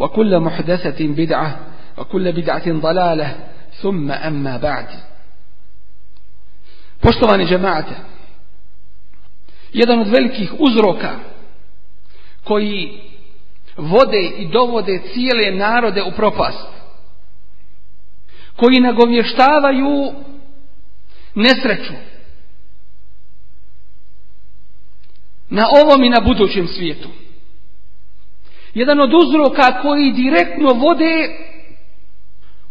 وكل محدثة بدعة وكل بدعة ضلالة ثم أما بعد Poštovani džemate, jedan od velikih uzroka koji vode i dovode cijele narode u propast, koji nagovještavaju nesreću na ovom i na budućem svijetu, jedan od uzroka koji direktno vode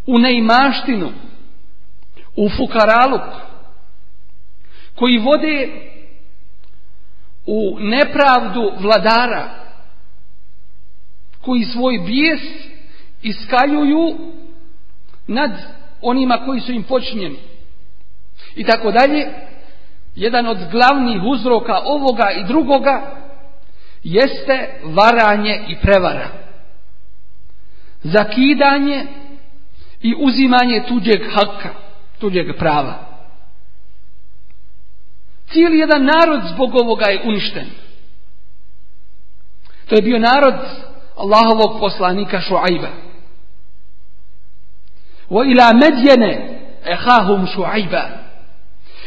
u neimaštinu, u fukaralu, koji vode u nepravdu vladara, koji svoj bijes iskaljuju nad onima koji su im počinjeni. I tako dalje, jedan od glavnih uzroka ovoga i drugoga jeste varanje i prevara. Zakidanje i uzimanje tuđeg haka, tuđeg prava. Cijeli jedan narod zbog ovoga je uništen. To je bio narod Allahovog poslanika Šuajba. Wa ila medjene ehahum Šuajba.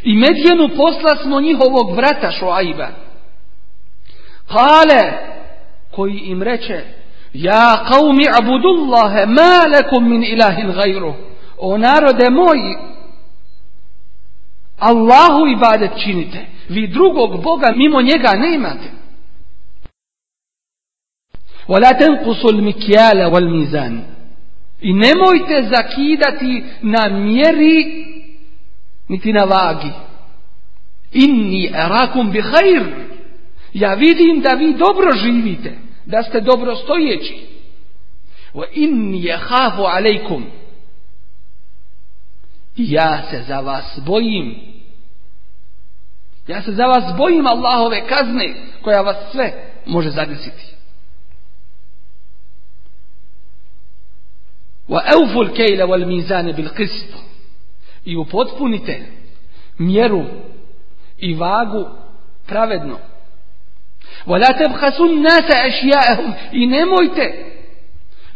I medjenu posla smo njihovog vrata Šuajba. Kale, koji im reče, ja qavmi abudullahe, ma min ilahin gajru. O narode moji, Allahu ibadet činite. Vi drugog Boga mimo njega nemate. ولا تنقصوا wal والميزان i nemojte zakidati na mjeri niti na vagi inni arakum bi ja vidim da vi dobro živite, da ste dobro stojeći. in yakhafu Ja se za vas bojim. Ja se za vas bojim Allahove kazne koja vas sve može zadesiti. Wa al kayla wal mizana bil qist. I upotpunite mjeru i vagu pravedno Vola tebhasu nasa ešjaehum. I nemojte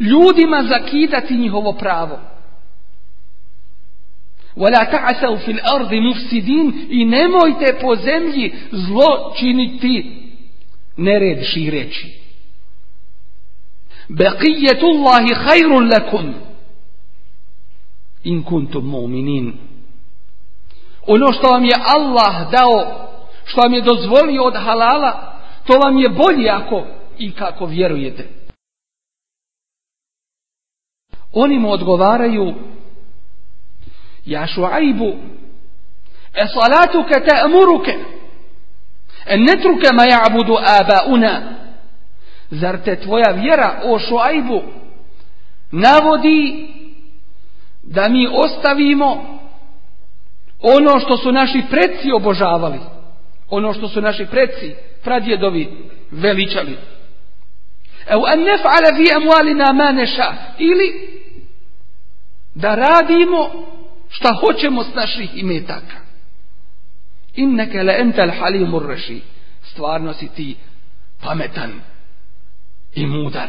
ljudima zakidati njihovo pravo. Vola ta'asau fil ardi mufsidin. I nemojte po zemlji zlo činiti nered šireći. Beqijetullahi hajrun lakum. In kuntum mu'minin. Ono što vam je Allah dao, što vam je dozvolio od halala, to vam je bolje ako i kako vjerujete. Oni mu odgovaraju Ja ajbu, E salatuke te amuruke E netruke ma ja'budu abauna Zar te tvoja vjera o šuajbu navodi da mi ostavimo ono što su naši preci obožavali ono što su naši preci pradjedovi veličali. Eu ne nef'ale fi emualina maneša. Ili da radimo šta hoćemo s naših imetaka. neke le entel halimur Stvarno si ti pametan i mudar.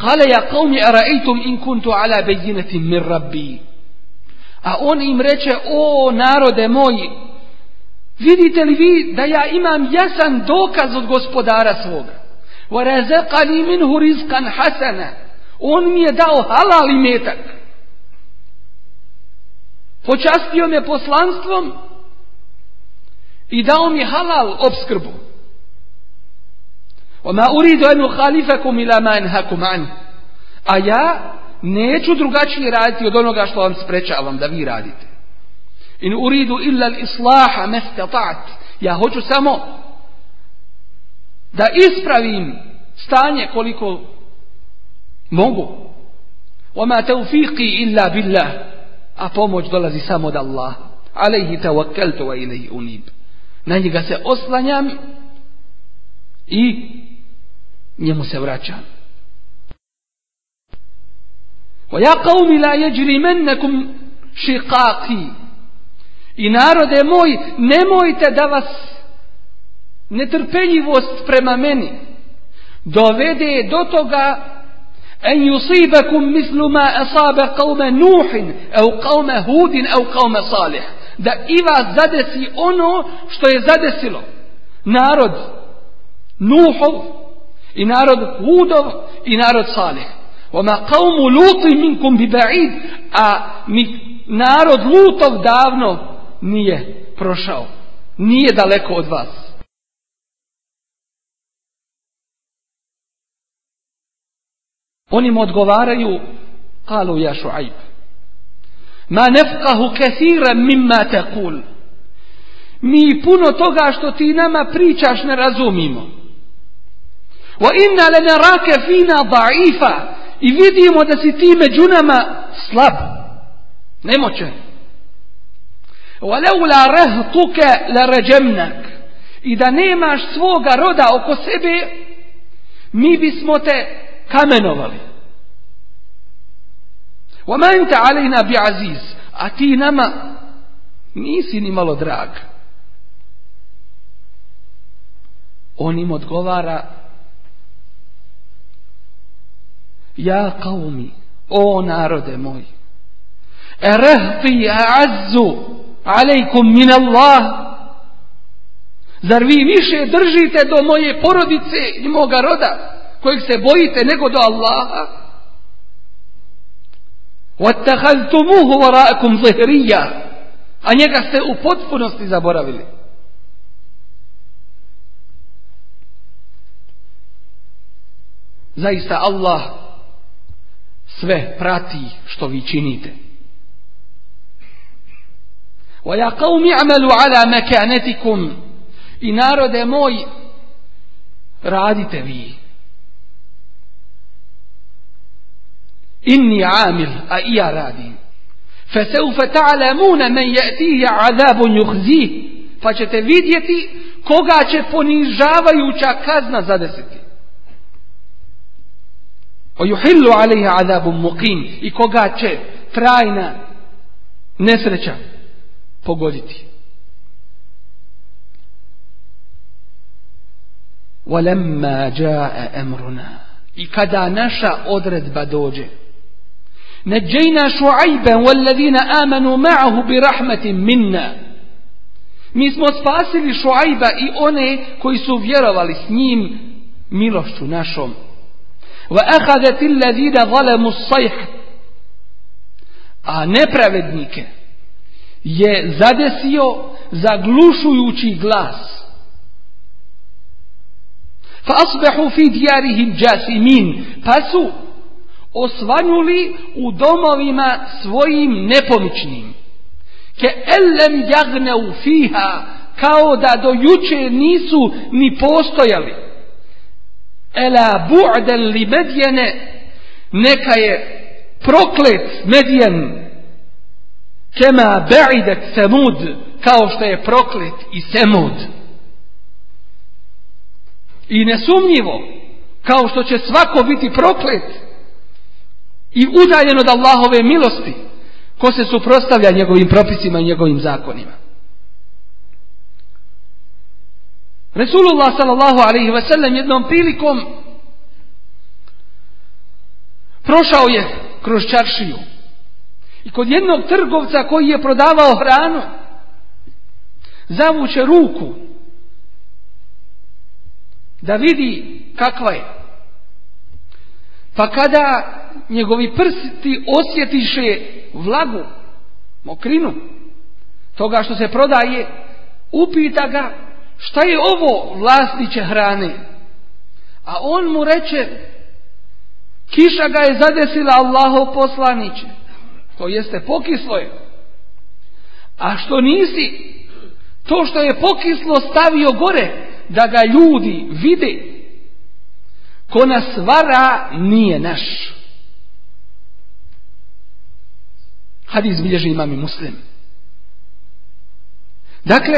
Kale ja qavmi araitum in kuntu ala min rabbi. A on im reče, o narode moji, vidite li vi da ja imam jasan dokaz od gospodara svoga? وَرَزَقَنِي On mi je dao halal metak. Počastio me poslanstvom i dao mi halal obskrbu. وَمَا أُرِيدُ أَنُ خَلِفَكُمْ إِلَا مَا A ja neću drugačije raditi od onoga što vam sprečavam da vi radite. In uridu illa islaha mestata't. Ja hoću samo da ispravim stanje koliko mogu. Oma teufiqi illa billah. A pomoć dolazi samo od Allaha. Alejhi tawakkaltu wa ilaihi unib. Na njega se oslanjam i njemu se vraćam. وَيَا قَوْمِ لَا يَجْرِمَنَّكُمْ شِقَاقِ I narode moj, nemojte da vas netrpeljivost prema meni dovede do toga en yusibakum mislu ma asaba qawma nuhin au qawma hudin au qawma salih da i vas zadesi ono što je zadesilo narod Nuhov i narod Hudov i narod Salih Oma kaumu luti minkum ببعيد a من narod lutov davno nije prošao. Nije daleko od vas. Oni mu odgovaraju kalu ja šuajb. Ma nefkahu kesira mimma taqul Mi puno toga što ti nama pričaš ne razumimo. Wa inna le rake fina da'ifa i vidimo da si ti među nama slab, nemoćan. وَلَوْلَا رَهْتُكَ لَرَجَمْنَكَ I da nemaš svoga roda oko sebe, mi bismo te kamenovali. وَمَا أَنْتَ بِعَزِيز A ti nama nisi ni malo drag. On im odgovara Ja kaumi, o narode moj, erehti a'azzu alejkum min Allah, zar vi više držite do moje porodice i moga roda, kojeg se bojite nego do Allaha? وَاتَّخَذْتُمُوهُ varakum zihrija, A njega ste u potpunosti zaboravili. Zaista Allah sve prati što vi činite. mi amelu عَمَلُوا عَلَى مَكَانَتِكُمْ I narode moj, radite vi. Inni amil, a i ja radim. فَسَوْفَ تَعْلَمُونَ me يَأْتِيَ عَذَابٌ يُخْزِيهِ Pa ćete vidjeti koga će ponižavajuća kazna zadesiti ojuhillu alaiha azabun muqim i koga će trajna nesreća pogoditi. Walamma jaa amruna i kada naša odredba dođe. Najjina Shu'ayban walladhina amanu ma'ahu bi rahmatin minna. Mi smo spasili Shu'ayba i one koji su vjerovali s njim milošću našom وَأَخَذَتِ الَّذِينَ ظَلَمُ الصَّيْحَ A nepravednike je zadesio zaglušujući glas. فَأَصْبَحُ فِي دِيَارِهِمْ جَاسِمِينَ Pa su osvanuli u domovima svojim nepomičnim. Ke ellem u fiha, kao da do juče nisu ni postojali. Ela bu'dan li medjene, neka je proklet medijen kema ba'idat semud, kao što je proklet i semud. I nesumnjivo, kao što će svako biti proklet i udaljen od Allahove milosti, ko se suprotstavlja njegovim propisima i njegovim zakonima. Resulullah sallallahu alaihi wasallam jednom prilikom prošao je kroz čaršiju i kod jednog trgovca koji je prodavao hranu zavuče ruku da vidi kakva je. Pa kada njegovi prsti osjetiše vlagu, mokrinu, toga što se prodaje, upita ga šta je ovo vlasniće hrane? A on mu reče, kiša ga je zadesila Allahov poslaniće, to jeste pokislo je. A što nisi, to što je pokislo stavio gore, da ga ljudi vide, ko nas vara nije naš. Hadis bilježi imam i muslim. Dakle,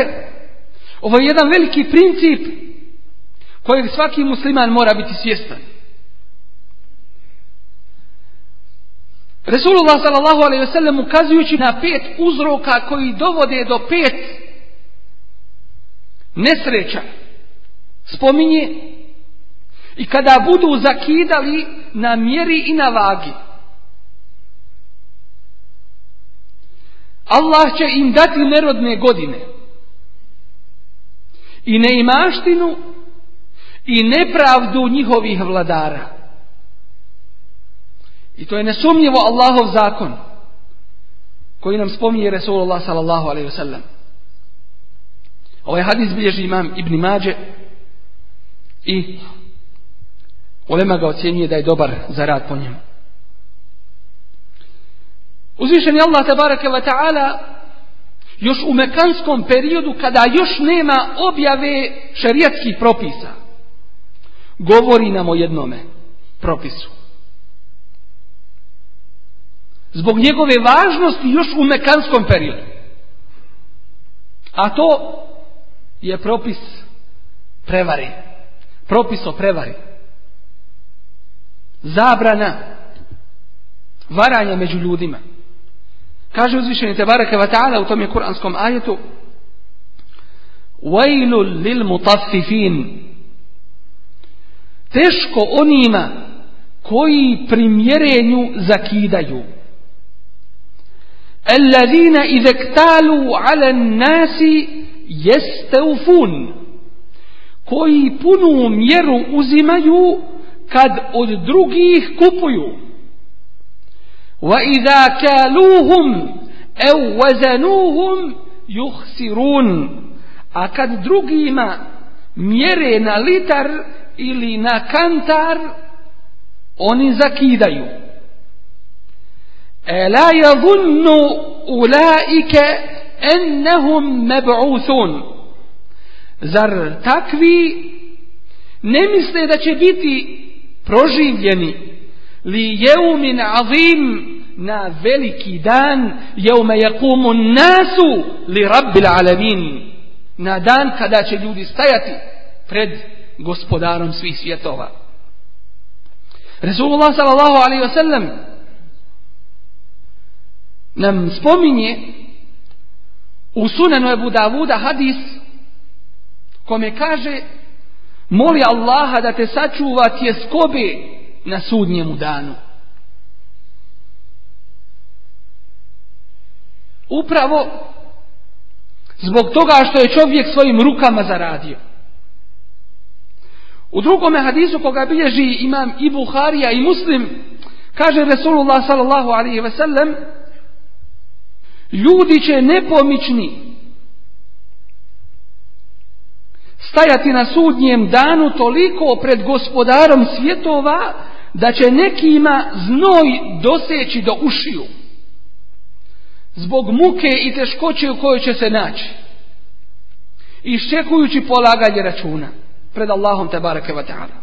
ovo je jedan veliki princip kojeg svaki musliman mora biti svjestan. Resulullah s.a.v. ukazujući na pet uzroka koji dovode do pet nesreća spominje i kada budu zakidali na mjeri i na vagi. Allah će im dati nerodne godine i neimaštinu i nepravdu njihovih vladara. I to je nesumnjivo Allahov zakon koji nam spominje Resulullah sallallahu alaihi sallam. Ovaj hadis bilježi imam Ibni Mađe i ulema ga ocjenjuje da je dobar za rad po njemu. Uzvišen je Allah tabaraka wa ta'ala još u mekanskom periodu kada još nema objave šerijatskih propisa, govori nam o jednome propisu. Zbog njegove važnosti još u mekanskom periodu. A to je propis prevari. Propis o prevari. Zabrana varanja među ljudima. Kaže uzvišeni Tebareke Vata'ala u tom je kuranskom ajetu Vajlu lil mutafifin Teško onima koji primjerenju zakidaju. Allazina izektalu ala nasi jeste ufun koji punu mjeru uzimaju kad od drugih kupuju. وَإِذَا كَالُوهُمْ اَوْ وَزَنُوهُمْ يُخْسِرُونَ A kad drugima mjere na litar ili na kantar, oni zakidaju. أَلَا يَظُنُّ أُولَئِكَ أَنَّهُمْ مَبْعُوثُونَ Zar takvi ne misle da će biti proživljeni li jeumin azim na veliki dan jeume jakumu nasu li rabbil alemin na dan kada će ljudi stajati pred gospodarom svih svjetova Resulullah sallallahu alaihi wasallam nam spominje u sunanu Ebu Davuda hadis kome kaže moli Allaha da te sačuva tjeskobe na sudnjemu danu. Upravo zbog toga što je čovjek svojim rukama zaradio. U drugom hadisu koga bilježi imam i Buharija i Muslim, kaže Resulullah sallallahu alaihi ve sellem, ljudi će nepomični stajati na sudnjem danu toliko pred gospodarom svjetova da će nekima znoj doseći do ušiju zbog muke i teškoće u kojoj će se naći iščekujući polaganje računa pred Allahom te barake ta'ala.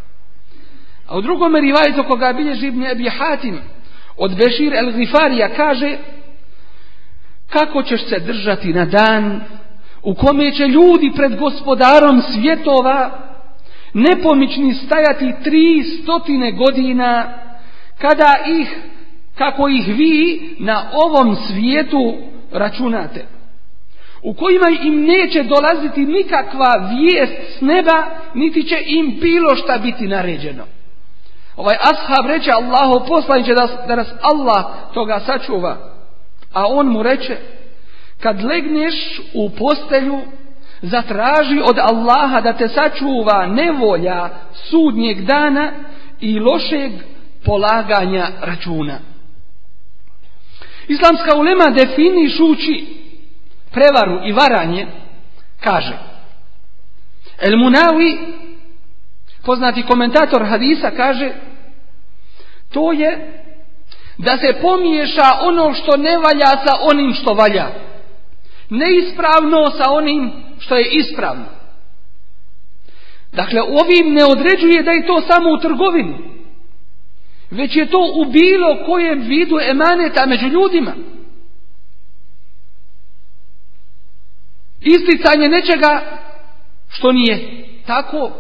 A u drugom rivajtu koga bilje živni Ebi Hatim od Bešir el Gifarija kaže kako ćeš se držati na dan u kome će ljudi pred gospodarom svjetova nepomični stajati tri stotine godina kada ih, kako ih vi na ovom svijetu računate, u kojima im neće dolaziti nikakva vijest s neba, niti će im bilo šta biti naređeno. Ovaj ashab reče Allaho poslaniće da, da nas Allah toga sačuva. A on mu reče, kad legneš u postelju, zatraži od Allaha da te sačuva nevolja sudnjeg dana i lošeg polaganja računa. Islamska ulema definišući prevaru i varanje kaže El Munawi poznati komentator hadisa kaže to je da se pomiješa ono što ne valja sa onim što valja. Neispravno sa onim što je ispravno. Dakle, ovim ne određuje da je to samo u trgovini. Već je to u bilo kojem vidu emaneta među ljudima. Isticanje nečega što nije tako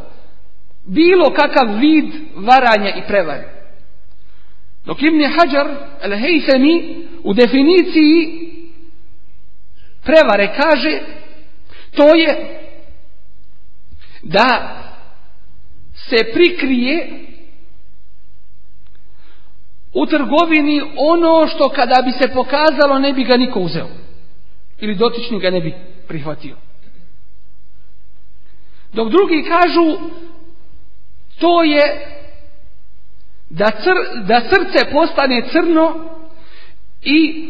bilo kakav vid varanja i prevare. Dok Ibn Hajar al u definiciji prevare kaže to je da se prikrije u trgovini ono što kada bi se pokazalo ne bi ga niko uzeo ili dotični ga ne bi prihvatio. Dok drugi kažu to je da, da srce postane crno i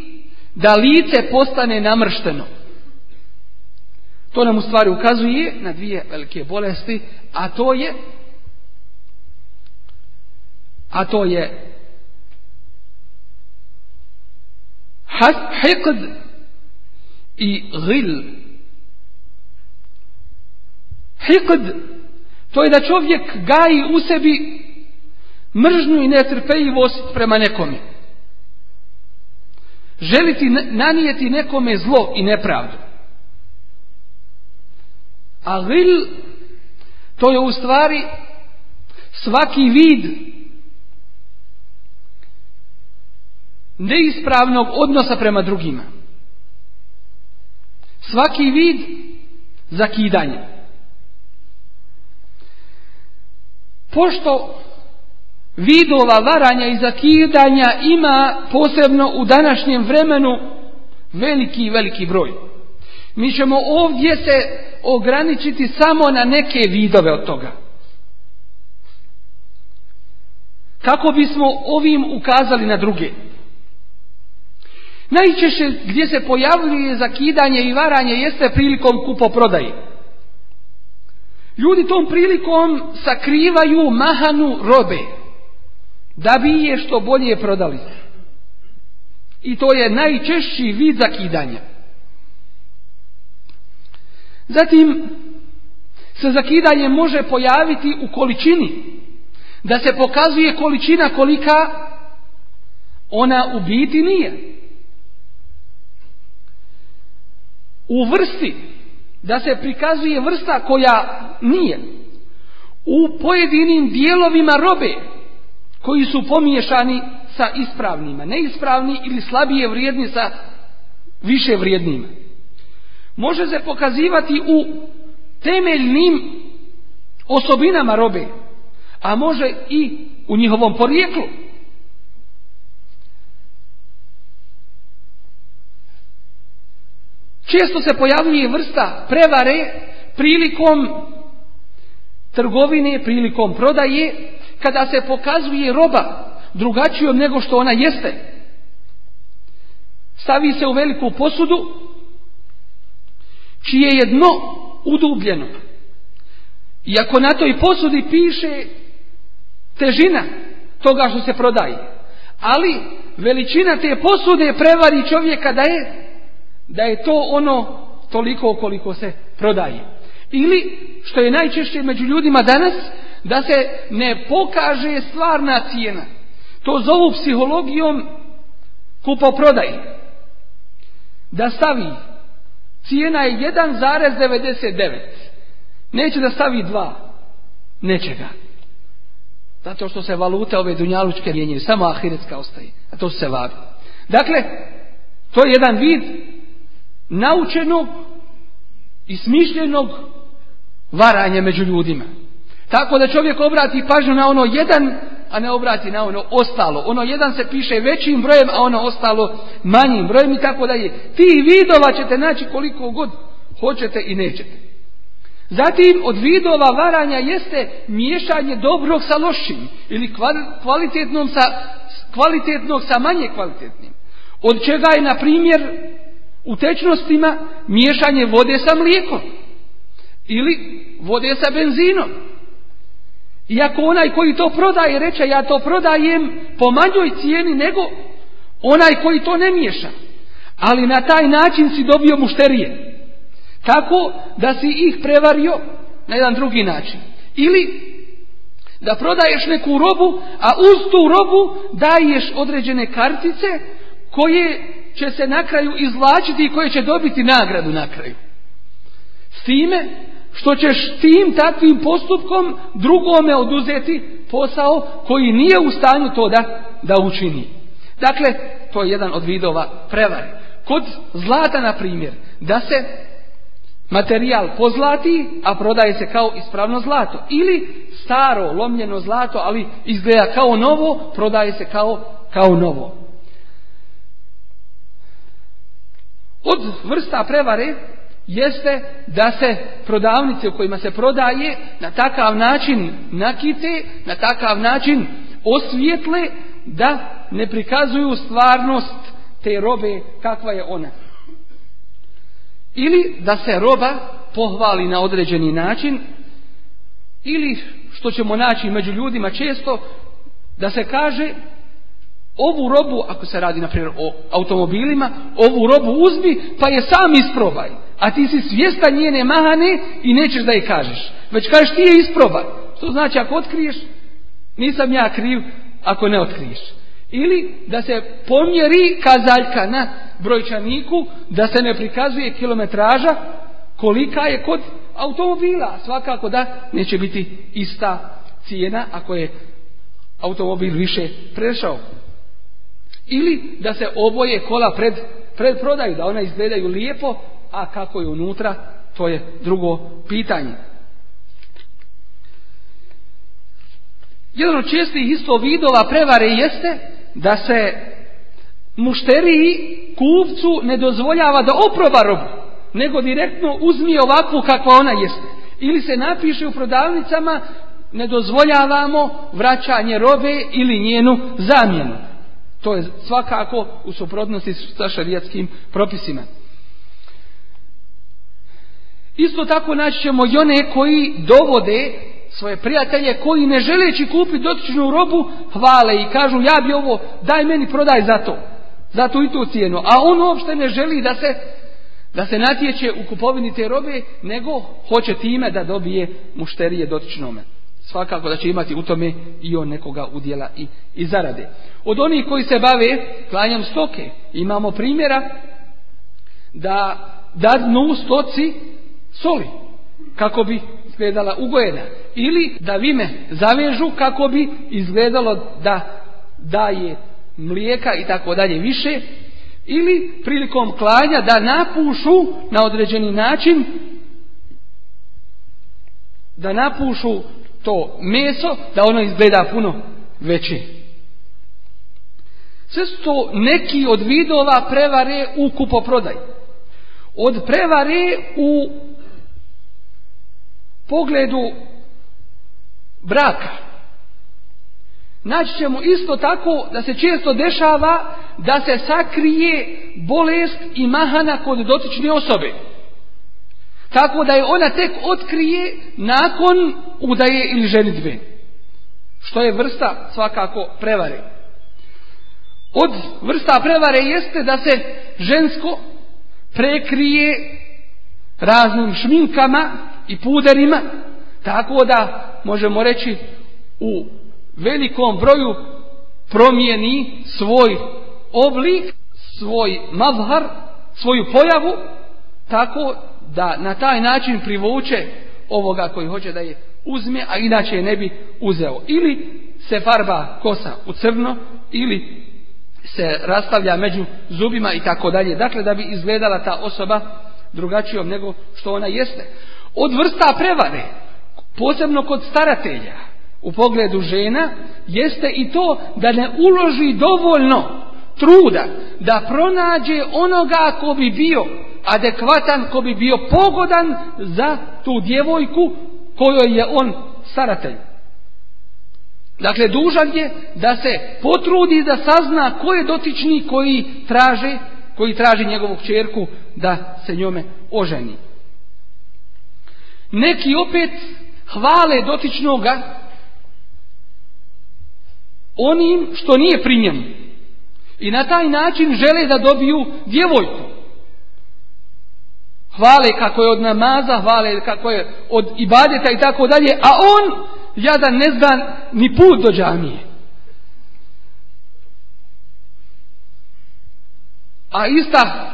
da lice postane namršteno. To nam u stvari ukazuje na dvije velike bolesti, a to je a to je hikd i gil. Hikd to je da čovjek gaji u sebi mržnu i netrpeljivost prema nekome. Želiti nanijeti nekome zlo i nepravdu. A vil, to je u stvari svaki vid neispravnog odnosa prema drugima. Svaki vid zakidanja. Pošto vidova varanja i zakidanja ima posebno u današnjem vremenu veliki, i veliki broj. Mi ćemo ovdje se ograničiti samo na neke vidove od toga. Kako bismo ovim ukazali na druge? Najčešće gdje se pojavljuje zakidanje i varanje jeste prilikom kupoprodaje. Ljudi tom prilikom sakrivaju mahanu robe da bi je što bolje prodali. I to je najčešći vid zakidanja. Zatim se zakidanje može pojaviti u količini, da se pokazuje količina kolika ona u biti nije. U vrsti, da se prikazuje vrsta koja nije. U pojedinim dijelovima robe, koji su pomiješani sa ispravnima, neispravni ili slabije vrijedni sa više vrijednima. Može se pokazivati u temeljnim osobinama robe, a može i u njihovom porijeklu. Često se pojavljuje vrsta prevare prilikom trgovine, prilikom prodaje, kada se pokazuje roba drugačijom nego što ona jeste. Stavi se u veliku posudu čije je dno udubljeno. I ako na toj posudi piše težina toga što se prodaje. Ali veličina te posude prevari čovjeka da je, da je to ono toliko koliko se prodaje. Ili, što je najčešće među ljudima danas, da se ne pokaže stvarna cijena. To zovu psihologijom kupoprodaje. Da stavi cijena je 1,99. Neće da stavi 2. Nečega. Zato što se valuta ove dunjalučke mijenjaju. Samo ahiretska ostaje. A to se vabi. Dakle, to je jedan vid naučenog i smišljenog varanja među ljudima. Tako da čovjek obrati pažnju na ono jedan, a ne obrati na ono ostalo. Ono jedan se piše većim brojem, a ono ostalo manjim brojem i tako dalje. Ti vidova ćete naći koliko god hoćete i nećete. Zatim od vidova varanja jeste miješanje dobrog sa lošim ili kvalitetnom sa, kvalitetnog sa manje kvalitetnim. Od čega je, na primjer, u tečnostima miješanje vode sa mlijekom ili vode sa benzinom iako onaj koji to prodaje reče ja to prodajem po manjoj cijeni nego onaj koji to ne miješa. Ali na taj način si dobio mušterije. Tako da si ih prevario na jedan drugi način. Ili da prodaješ neku robu, a uz tu robu daješ određene kartice koje će se na kraju izvlačiti i koje će dobiti nagradu na kraju. S time što ćeš tim takvim postupkom drugome oduzeti posao koji nije u stanju to da, da učini. Dakle, to je jedan od vidova prevare. Kod zlata, na primjer, da se materijal pozlati, a prodaje se kao ispravno zlato. Ili staro, lomljeno zlato, ali izgleda kao novo, prodaje se kao, kao novo. Od vrsta prevare jeste da se prodavnice u kojima se prodaje na takav način nakite, na takav način osvijetle da ne prikazuju stvarnost te robe kakva je ona. Ili da se roba pohvali na određeni način ili što ćemo naći među ljudima često da se kaže Ovu robu, ako se radi na primjer o automobilima, ovu robu uzmi pa je sam isprobaj. A ti si svjesta njene mahane i nećeš da je kažeš. Već kažeš ti je isprobaj. Što znači ako otkriješ, nisam ja kriv ako ne otkriješ. Ili da se pomjeri kazaljka na brojčaniku, da se ne prikazuje kilometraža kolika je kod automobila. Svakako da neće biti ista cijena ako je automobil više prešao ili da se oboje kola pred, pred prodaju, da ona izgledaju lijepo, a kako je unutra, to je drugo pitanje. Jedan od čestih isto vidova prevare jeste da se mušteriji kupcu ne dozvoljava da oproba robu, nego direktno uzmi ovakvu kakva ona jeste. Ili se napiše u prodavnicama ne dozvoljavamo vraćanje robe ili njenu zamjenu. To je svakako u suprotnosti sa šarijatskim propisima. Isto tako naći ćemo i one koji dovode svoje prijatelje koji ne želeći kupiti dotičnu robu hvale i kažu ja bi ovo daj meni prodaj za to, za tu i tu cijenu. A on uopšte ne želi da se, da se natječe u kupovini te robe nego hoće time da dobije mušterije dotičnome svakako da će imati u tome i on nekoga udjela i, i zarade. Od onih koji se bave klanjem stoke, imamo primjera da dadnu stoci soli, kako bi izgledala ugojena. Ili da vime zavežu kako bi izgledalo da daje mlijeka i tako dalje više. Ili prilikom klanja da napušu na određeni način da napušu to meso da ono izgleda puno veće. Sve su to neki od vidova prevare u kupoprodaji. Od prevare u pogledu braka. Naći ćemo isto tako da se često dešava da se sakrije bolest i mahana kod dotične osobe. Tako da je ona tek otkrije nakon udaje ili ženitbe. Što je vrsta svakako prevare. Od vrsta prevare jeste da se žensko prekrije raznim šminkama i puderima, tako da možemo reći u velikom broju promijeni svoj oblik, svoj mavhar, svoju pojavu, tako da na taj način privuče ovoga koji hoće da je uzme, a inače je ne bi uzeo. Ili se farba kosa u crno, ili se rastavlja među zubima i tako dalje. Dakle, da bi izgledala ta osoba drugačijom nego što ona jeste. Od vrsta prevare, posebno kod staratelja u pogledu žena, jeste i to da ne uloži dovoljno truda da pronađe onoga ko bi bio adekvatan, ko bi bio pogodan za tu djevojku kojoj je on staratelj. Dakle, dužan je da se potrudi da sazna ko je dotični koji traže koji traži njegovu čerku da se njome oženi. Neki opet hvale dotičnoga onim što nije pri I na taj način žele da dobiju djevojku. Hvale kako je od namaza, hvale kako je od ibadeta i tako dalje, a on jadan ne zna ni put do džamije. A ista,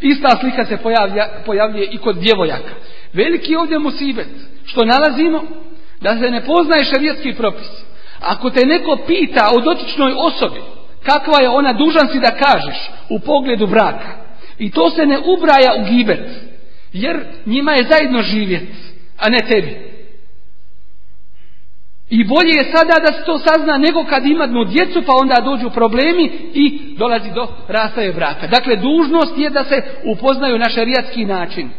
ista slika se pojavlja, pojavljuje i kod djevojaka. Veliki ovdje musibet što nalazimo da se ne poznaje šarijetski propis. Ako te neko pita o dotičnoj osobi kakva je ona dužan si da kažeš u pogledu braka i to se ne ubraja u gibet. Jer njima je zajedno živjeti, a ne tebi. I bolje je sada da se to sazna nego kad imadnu djecu pa onda dođu problemi i dolazi do rastave braka. Dakle, dužnost je da se upoznaju na šarijatski način.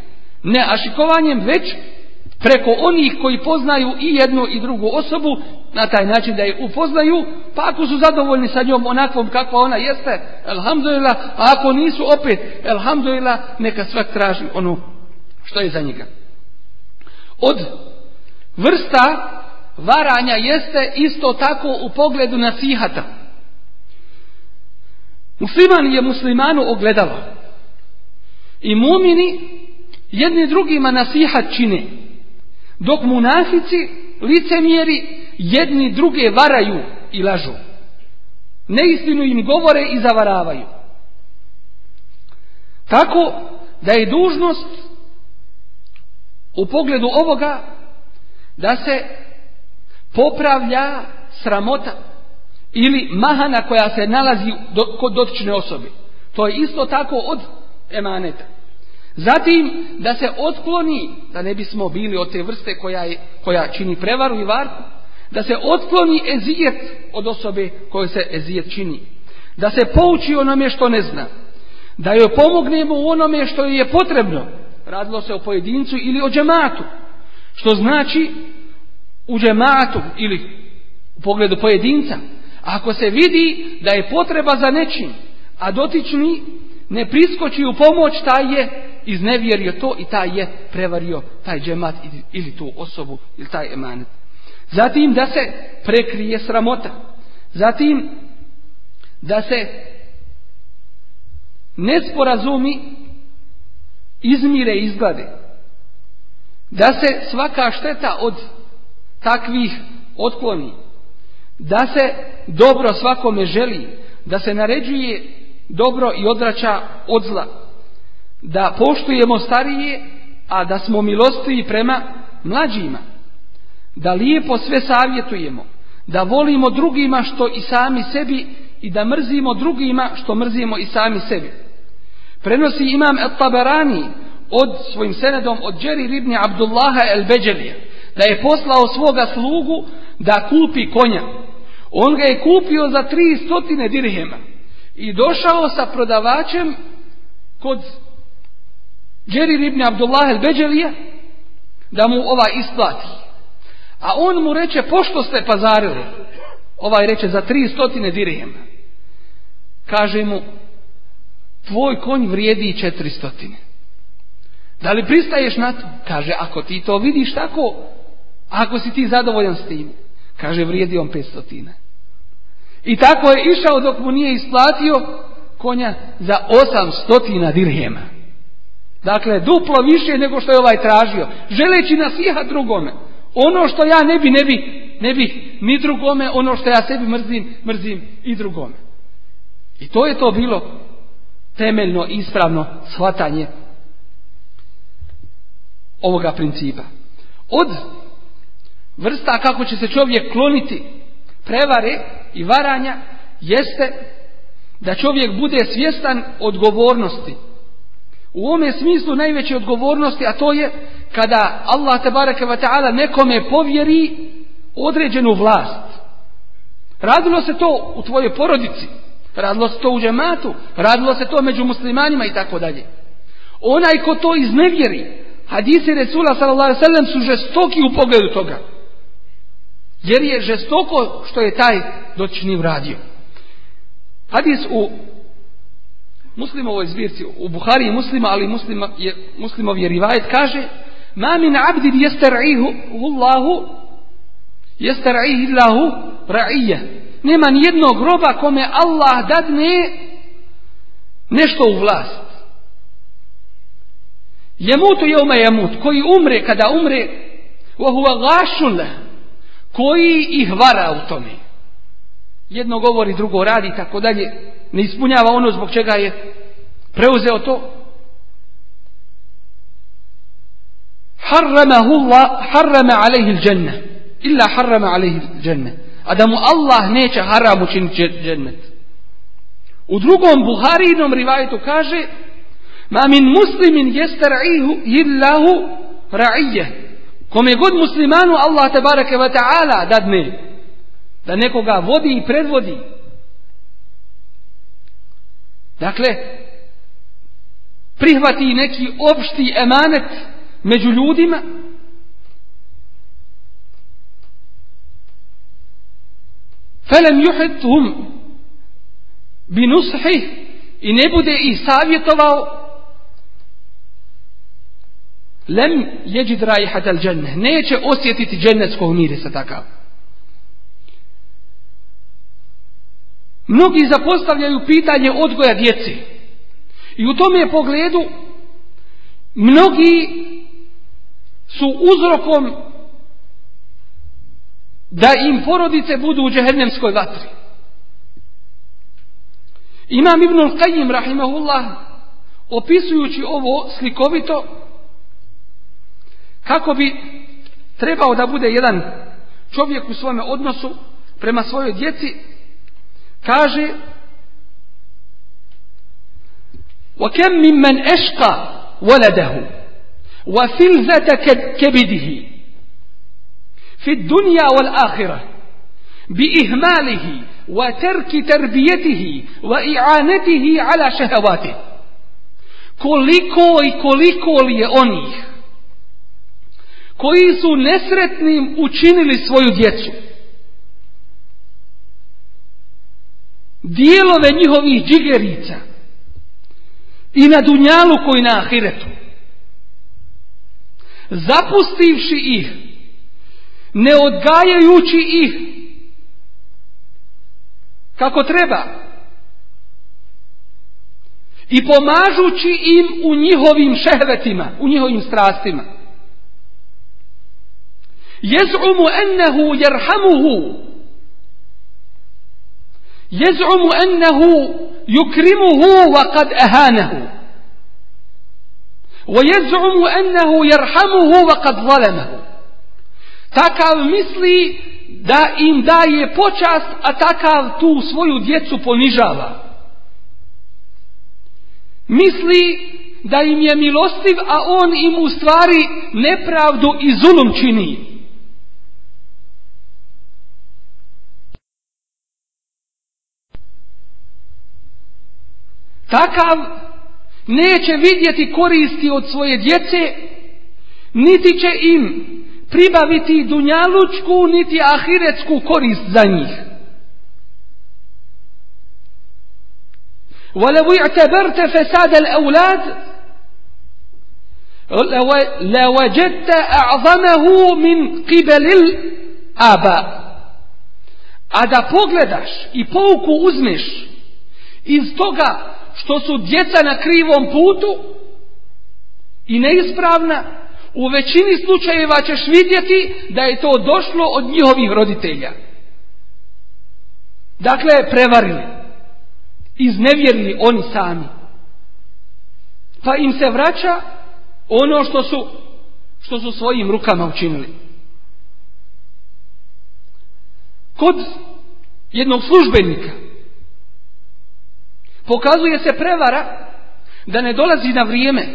Ne ašikovanjem, već preko onih koji poznaju i jednu i drugu osobu, na taj način da je upoznaju, pa ako su zadovoljni sa njom onakvom kakva ona jeste, elhamdulillah, a ako nisu opet, elhamdulillah, neka svak traži ono što je za njega. Od vrsta varanja jeste isto tako u pogledu nasihata. Musliman je muslimanu ogledalo. I mumini jedni drugima nasihat čine. Dok munafici, licemjeri, jedni druge varaju i lažu. Neistinu im govore i zavaravaju. Tako da je dužnost u pogledu ovoga da se popravlja sramota ili mahana koja se nalazi kod dotične osobe. To je isto tako od emaneta. Zatim da se otkloni, da ne bismo bili od te vrste koja, je, koja čini prevaru i varku, da se otkloni ezijet od osobe kojoj se ezijet čini. Da se pouči onome što ne zna. Da joj pomognemo u onome što je potrebno. Radilo se o pojedincu ili o džematu. Što znači u džematu ili u pogledu pojedinca. Ako se vidi da je potreba za nečim, a dotični ne priskoči u pomoć, taj je iznevjerio to i taj je prevario taj džemat ili tu osobu ili taj emanet. Zatim da se prekrije sramota. Zatim da se nesporazumi izmire izglade. Da se svaka šteta od takvih otkloni. Da se dobro svakome želi. Da se naređuje dobro i odrača od zla. Da poštujemo starije, a da smo milostivi prema mlađima. Da lijepo sve savjetujemo. Da volimo drugima što i sami sebi i da mrzimo drugima što mrzimo i sami sebi. Prenosi imam At-Tabarani od svojim senedom od Džeri ribni Abdullaha el Beđelija da je poslao svoga slugu da kupi konja. On ga je kupio za tri stotine dirhema i došao sa prodavačem kod Džeri ribni Abdullaha el Beđelija da mu ova isplati. A on mu reče pošto ste pazarili? Ovaj reče za tri stotine dirhema. Kaže mu tvoj konj vrijedi 400. Da li pristaješ na to? Kaže, ako ti to vidiš tako, ako si ti zadovoljan s tim, kaže, vrijedi on petstotine I tako je išao dok mu nije isplatio konja za 800 dirhema. Dakle, duplo više nego što je ovaj tražio. Želeći nasihat drugome. Ono što ja ne bi, ne bi, ne bi ni drugome, ono što ja sebi mrzim, mrzim i drugome. I to je to bilo temeljno ispravno shvatanje ovoga principa. Od vrsta kako će se čovjek kloniti prevare i varanja jeste da čovjek bude svjestan odgovornosti. U ovome smislu najveće odgovornosti, a to je kada Allah nekome povjeri određenu vlast. Radilo se to u tvojoj porodici, Radilo se to u džematu, radilo se to među muslimanima i tako dalje. Onaj ko to iznevjeri, hadisi Resula s.a.v. su žestoki u pogledu toga. Jer je žestoko što je taj doćni uradio. Hadis u muslimovoj zbirci, u Buhari i muslima, ali muslima, je, muslimov je kaže Ma min abdin jeste ra'ihu Allahu jeste ra'ihi Allahu nema ni jednog groba kome Allah dadne nešto u vlast. Jemutu oma jemut, koji umre kada umre, koji ih vara u tome. Jedno govori, drugo radi tako dalje. Ne ispunjava ono zbog čega je preuzeo to. Harrama Allah, harrama alaihi illa harrama alaihi a da mu Allah neće haram učiniti džennet. U drugom Buharinom rivajtu kaže Ma min muslimin jeste ra'ihu illahu ra'ije. Kome god muslimanu Allah te barake ve ta'ala dadne da nekoga vodi i predvodi. Dakle, prihvati neki opšti emanet među ljudima فلم i ne bude ih savjetovao lem jeđid rajhat al dženne. Neće osjetiti džennetskog mirisa takav. Mnogi zapostavljaju pitanje odgoja djeci. I u tome pogledu mnogi su uzrokom da im porodice budu u džehennemskoj vatri. Imam Ibn Al-Qayyim, rahimahullah, opisujući ovo slikovito, kako bi trebao da bude jedan čovjek u svome odnosu prema svojoj djeci, kaže وَكَمْ مِمَّنْ أَشْقَى وَلَدَهُ وَفِلْزَتَ كَبِدِهِ في الدنيا والآخرة بإهماله وترك تربيته وإعانته ala شهواته koliko i koliko li je onih koji su nesretnim učinili svoju djecu dijelove njihovih džigerica i na dunjalu koji na ahiretu zapustivši ih ne odgajajući ih kako treba i pomažući im u njihovim šehvetima, u njihovim strastima. Jez'umu ennehu jerhamuhu. Jez'umu ennehu yukrimuhu wa kad ehanehu. Wa jez'umu ennehu jerhamuhu wa kad Takav misli da im daje počast, a takav tu svoju djecu ponižava. Misli da im je milostiv, a on im u stvari nepravdu i zulum čini. Takav neće vidjeti koristi od svoje djece, niti će im pribaviti dunjalučku niti ahiretsku korist za njih. ولو اعتبرت فساد الأولاد لوجدت أعظمه من قبل الآباء A da pogledaš i pouku uzmeš iz toga što su djeca na krivom putu i neispravna, u većini slučajeva ćeš vidjeti da je to došlo od njihovih roditelja. Dakle, prevarili. Iznevjerili oni sami. Pa im se vraća ono što su, što su svojim rukama učinili. Kod jednog službenika pokazuje se prevara da ne dolazi na vrijeme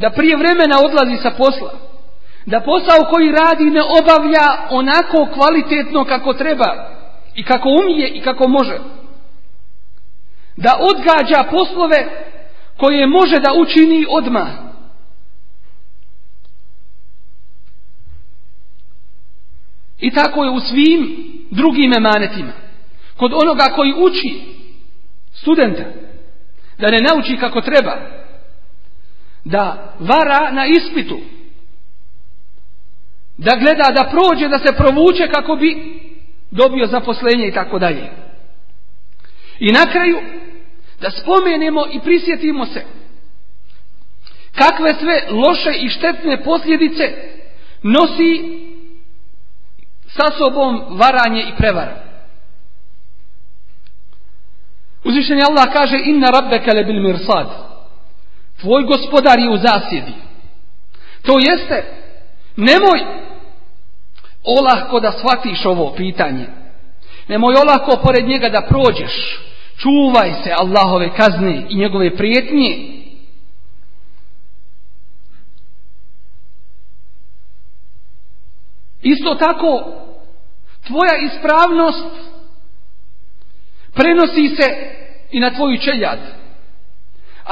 da prije vremena odlazi sa posla, da posao koji radi ne obavlja onako kvalitetno kako treba i kako umije i kako može, da odgađa poslove koje može da učini odmah. I tako je u svim drugim emanetima. Kod onoga koji uči studenta da ne nauči kako treba, da vara na ispitu, da gleda, da prođe, da se provuče kako bi dobio zaposlenje i tako dalje. I na kraju, da spomenemo i prisjetimo se kakve sve loše i štetne posljedice nosi sa sobom varanje i prevara. Uzvišenje Allah kaže inna rabbeke bil mirsad. Tvoj gospodar je u zasjedi. To jeste, nemoj olahko da shvatiš ovo pitanje. Nemoj olahko pored njega da prođeš. Čuvaj se Allahove kazne i njegove prijetnje. Isto tako, tvoja ispravnost prenosi se i na tvoju čeljad.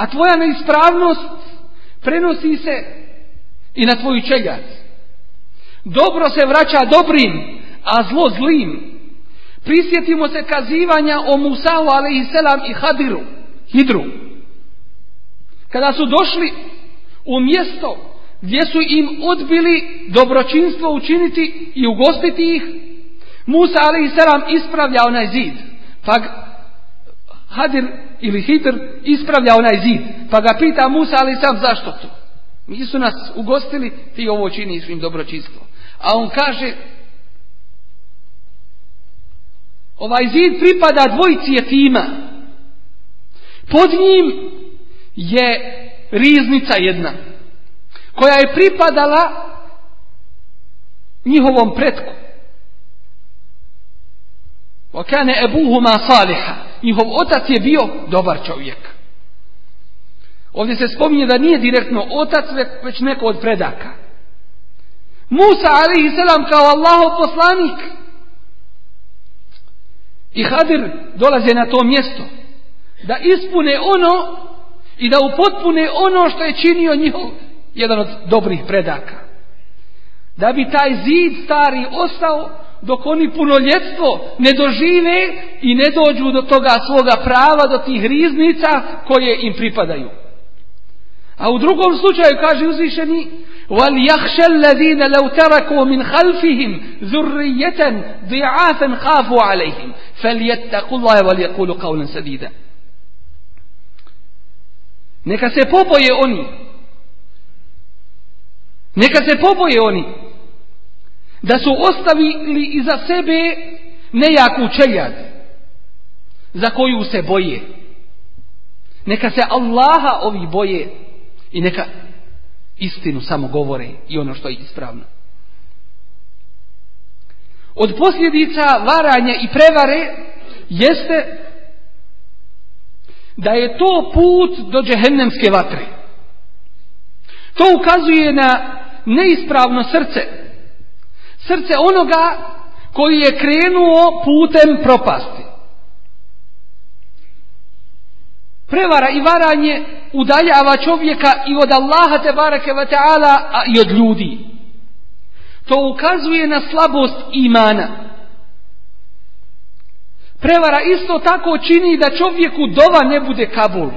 A tvoja neispravnost prenosi se i na tvoju čegac. Dobro se vraća dobrim, a zlo zlim. Prisjetimo se kazivanja o Musau a.s. i Hadiru, Hidru. Kada su došli u mjesto gdje su im odbili dobročinstvo učiniti i ugostiti ih, Musa Selam ispravlja onaj zid, pa Hadir ili Hidr ispravlja onaj zid. Pa ga pita Musa, ali sam zašto to? su nas ugostili, ti ovo činiš im dobročinstvo. A on kaže, ovaj zid pripada dvojci jetima. Pod njim je riznica jedna, koja je pripadala njihovom pretku. Okane ebuhuma saliha njihov otac je bio dobar čovjek. Ovdje se spominje da nije direktno otac, već neko od predaka. Musa ali i selam kao Allahov poslanik. I Hadir dolaze na to mjesto da ispune ono i da upotpune ono što je činio njihov jedan od dobrih predaka. Da bi taj zid stari ostao dok oni punoljetstvo ne dožive i ne dođu do toga svoga prava, do tih riznica koje im pripadaju. A u drugom slučaju kaže uzvišeni وَلْيَخْشَ الَّذِينَ لَوْ تَرَكُوا مِنْ خَلْفِهِمْ ذُرِّيَّةً ضِعَافًا خَافُوا عَلَيْهِمْ فَلْيَتَّقُوا اللَّهَ وَلْيَقُولُ قَوْلًا سَدِيدًا Neka se poboje oni. Neka se poboje oni da su ostavili iza sebe nejaku čeljad za koju se boje. Neka se Allaha ovi boje i neka istinu samo govore i ono što je ispravno. Od posljedica varanja i prevare jeste da je to put do džehennemske vatre. To ukazuje na neispravno srce Srce onoga koji je krenuo putem propasti. Prevara i varanje udaljava čovjeka i od Allaha te bareke ve taala a i od ljudi. To ukazuje na slabost imana. Prevara isto tako čini da čovjeku dova ne bude kabul.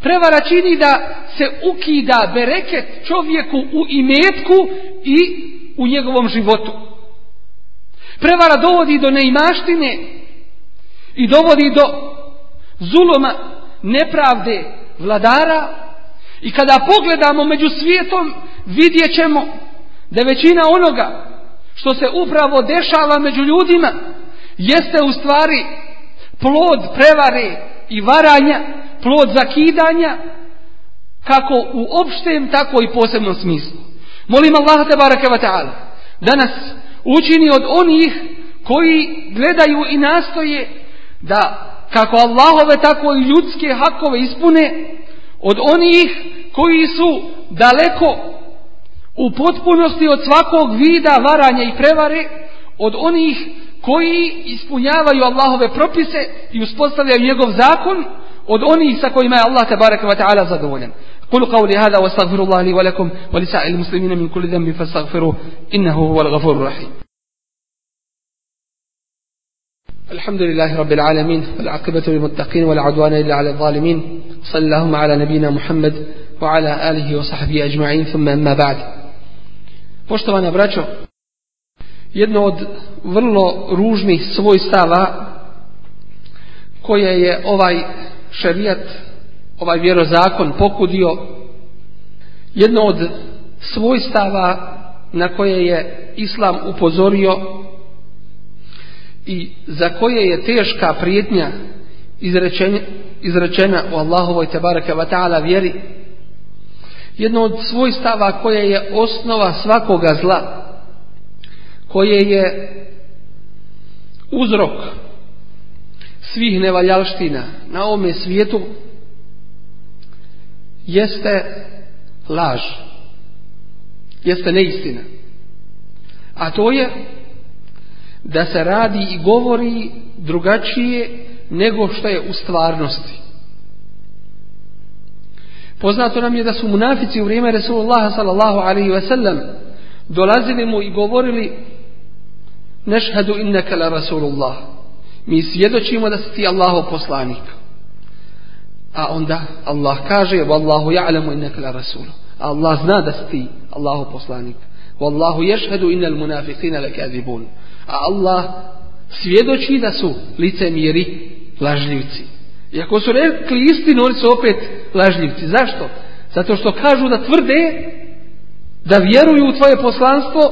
Prevara čini da se ukida bereket čovjeku u imetku i u njegovom životu. Prevara dovodi do neimaštine i dovodi do zuloma nepravde vladara i kada pogledamo među svijetom vidjet ćemo da većina onoga što se upravo dešava među ljudima jeste u stvari plod prevare i varanja, plod zakidanja kako u opštem tako i posebnom smislu. Molim Allaha te wa ta'ala da nas učini od onih koji gledaju i nastoje da kako Allahove tako i ljudske hakove ispune od onih koji su daleko u potpunosti od svakog vida varanja i prevare od onih koji ispunjavaju Allahove propise i uspostavljaju njegov zakon od onih sa kojima je Allah tabaraka wa ta'ala zadovoljan. قل قولي هذا واستغفر الله لي ولكم ولسائر المسلمين من كل ذنب فاستغفروه إنه هو الغفور الرحيم الحمد لله رب العالمين والعاقبة للمتقين ولا عدوان إلا على الظالمين صلى اللهم على نبينا محمد وعلى آله وصحبه أجمعين ثم أما بعد Poštovana braćo, jedno od vrlo ružnih svojstava koje je ovaj šerijat ovaj vjerozakon pokudio, jedno od svojstava na koje je islam upozorio i za koje je teška prijetnja izrečena u Allahovoj tebareke wa ta'ala vjeri, jedno od svojstava koje je osnova svakoga zla, koje je uzrok svih nevaljalština na ovome svijetu jeste laž. Jeste neistina. A to je da se radi i govori drugačije nego što je u stvarnosti. Poznato nam je da su munafici u vrijeme Resulullah sallallahu alaihi ve sellem dolazili mu i govorili nešhadu innaka la Rasulullah. Mi svjedočimo da si ti Allaho poslanik. A onda Allah kaže Wallahu ja'lamu innaka la rasul. Allah zna da si ti Allahu poslanik. Wallahu yashhadu innal munafiqina lakazibun. A Allah svjedoči da su licemjeri lažljivci. i ako su rekli istinu, oni su opet lažljivci. Zašto? Zato što kažu da tvrde da vjeruju u tvoje poslanstvo,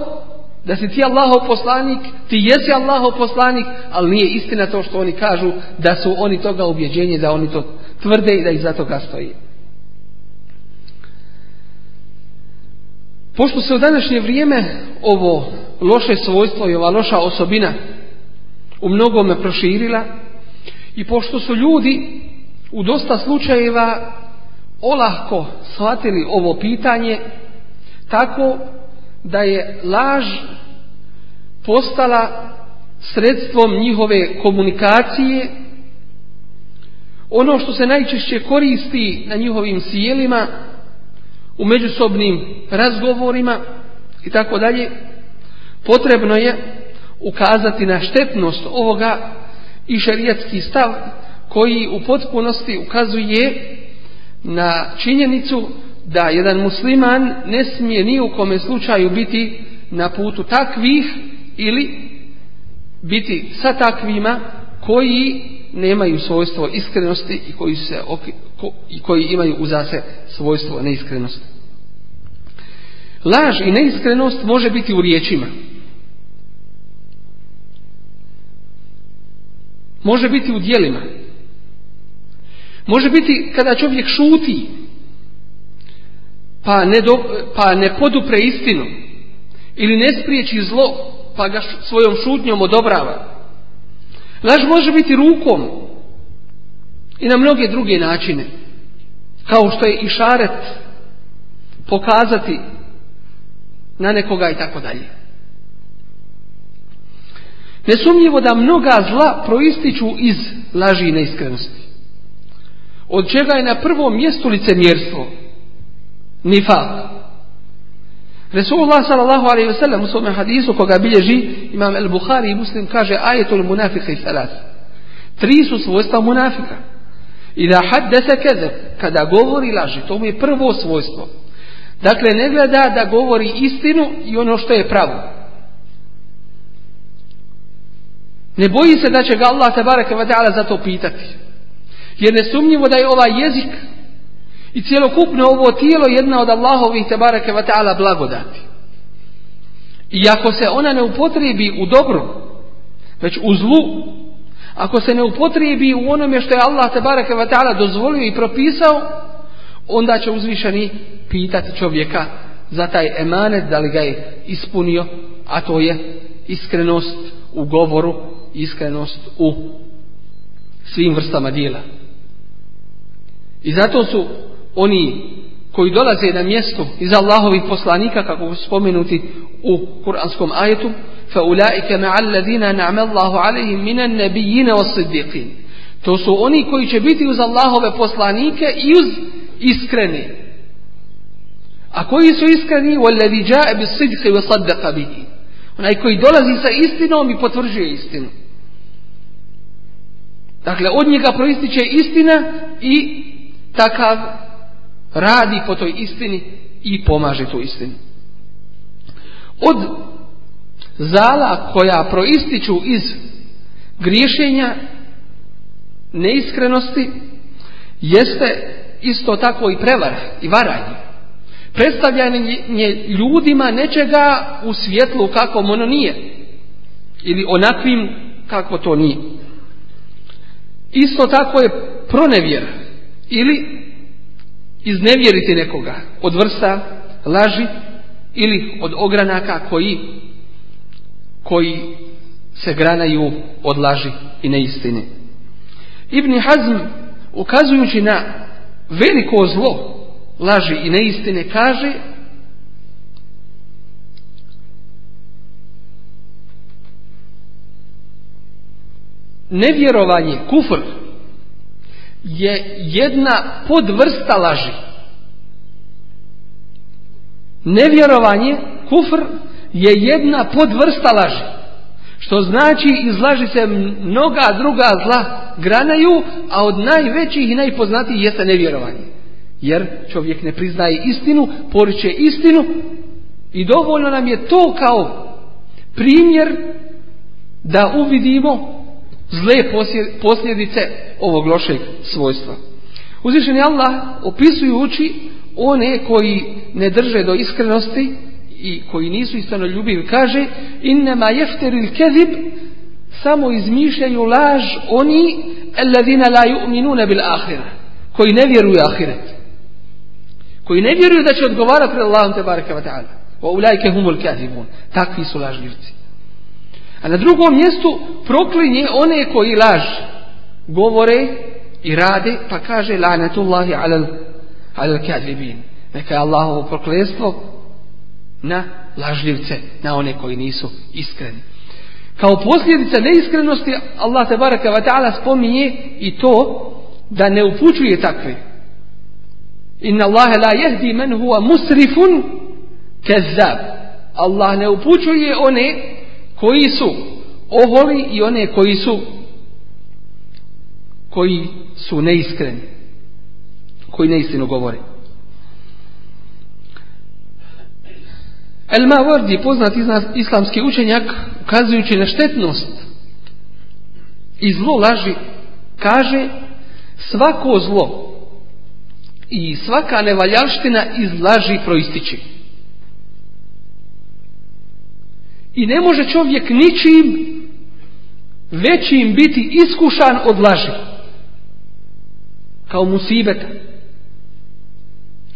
da si ti Allahov poslanik, ti jesi Allahov poslanik, ali nije istina to što oni kažu da su oni toga ubjeđenje, da oni to tvrde i da ih zato toga stoji. Pošto se u današnje vrijeme ovo loše svojstvo i ova loša osobina u mnogome proširila i pošto su ljudi u dosta slučajeva olahko shvatili ovo pitanje, tako da je laž postala sredstvom njihove komunikacije ono što se najčešće koristi na njihovim sjelima u međusobnim razgovorima i tako dalje potrebno je ukazati na štetnost ovoga i šerijatski stav koji u potpunosti ukazuje na činjenicu da jedan musliman ne smije ni u kome slučaju biti na putu takvih ili biti sa takvima koji nemaju svojstvo iskrenosti i koji, se, koji imaju uzase svojstvo neiskrenosti. Laž i neiskrenost može biti u riječima. Može biti u dijelima. Može biti kada čovjek šuti pa ne, do, pa ne podupre istinu ili ne spriječi zlo pa ga svojom šutnjom odobrava. Laž može biti rukom i na mnoge druge načine, kao što je i šaret pokazati na nekoga i tako dalje. Nesumnjivo da mnoga zla proističu iz laži i neiskrenosti. Od čega je na prvom mjestu licemjerstvo, nifak. Resulullah sallallahu alaihi wasallam u svome hadisu koga bilježi imam El Bukhari i muslim kaže ajetul munafika i salat Tri su svojstva munafika. I da had kezeb, kada govori laži, to mu je prvo svojstvo. Dakle, ne gleda da govori istinu i ono što je pravo. Ne boji se da će ga Allah tabaraka za to pitati. Jer nesumnjivo da je ovaj jezik i cjelokupno ovo tijelo jedna od Allahovih tebareke wa ta'ala blagodati. I ako se ona ne upotrijebi u dobro već u zlu, ako se ne upotrijebi u onome što je Allah tebareke wa ta'ala dozvolio i propisao, onda će uzvišeni pitati čovjeka za taj emanet da li ga je ispunio, a to je iskrenost u govoru, iskrenost u svim vrstama dijela. I zato su oni koji dolaze na mjesto iz Allahovih poslanika kako su spomenuti u kuranskom ajetu فَأُولَٰئِكَ na na'ama Allahu alayhim minan nabiyina was-siddiqin To su oni koji će biti uz Allahove poslanike i uz iskreni. A koji su iskreni? bis-sidqi wa saddaqa bihi Onaj koji dolazi sa istinom i potvrđuje istinu. Dakle, od njega proističe istina i takav radi po toj istini i pomaže tu istinu. Od zala koja proističu iz griješenja neiskrenosti jeste isto tako i prevara i varanje. Predstavljanje ljudima nečega u svjetlu kakvom ono nije ili onakvim kako to nije. Isto tako je pronevjera ili iznevjeriti nekoga od vrsta laži ili od ogranaka koji, koji se granaju od laži i neistine. Ibn Hazm ukazujući na veliko zlo laži i neistine kaže nevjerovanje, kufr je jedna podvrsta laži. Nevjerovanje, kufr, je jedna podvrsta laži. Što znači izlaži se mnoga druga zla granaju, a od najvećih i najpoznatijih jeste nevjerovanje. Jer čovjek ne priznaje istinu, poriče istinu i dovoljno nam je to kao primjer da uvidimo zle posljedice ovog lošeg svojstva. Uzvišeni Allah opisujući one koji ne drže do iskrenosti i koji nisu istanoljubivi, kaže nema jefteril kezib samo izmišljaju laž oni alladina la yu'minuna bil ahira koji ne vjeruju ahiret koji ne vjeruju da će odgovarati pred Allahom te bareke ve taala wa takvi su lažljivci a na drugom mjestu proklinje one koji laž govore i rade, pa kaže la'natullahi alal alal Neka je Allahovo proklestvo na lažljivce, na one koji nisu iskreni. Kao posljedica neiskrenosti Allah baraka wa ta'ala spominje i to da ne upućuje takve. Inna Allahe la jehdi men huwa musrifun kezab. Allah ne upućuje one koji su oholi i one koji su koji su neiskreni koji neistinu govore El Vrdi poznat islamski učenjak, ukazujući na štetnost i zlo laži, kaže svako zlo i svaka nevaljaština iz laži proističe. I ne može čovjek ničim većim biti iskušan od laži. Kao musibeta.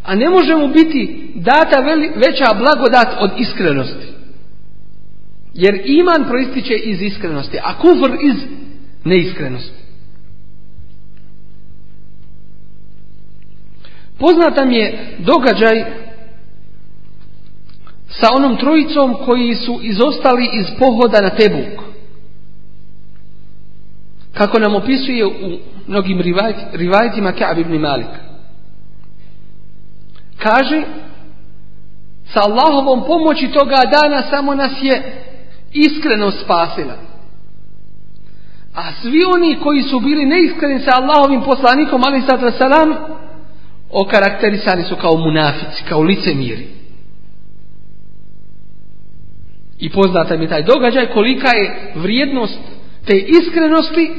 A ne može mu biti data veća blagodat od iskrenosti. Jer iman proističe iz iskrenosti, a kufr iz neiskrenosti. Poznata mi je događaj sa onom trojicom koji su izostali iz pohoda na Tebuk. Kako nam opisuje u mnogim rivajtima Ka'b ibn Malik. Kaže, sa Allahovom pomoći toga dana samo nas je iskreno spasila. A svi oni koji su bili neiskreni sa Allahovim poslanikom, ali sad salam, okarakterisani su kao munafici, kao licemiri i poznate mi taj događaj kolika je vrijednost te iskrenosti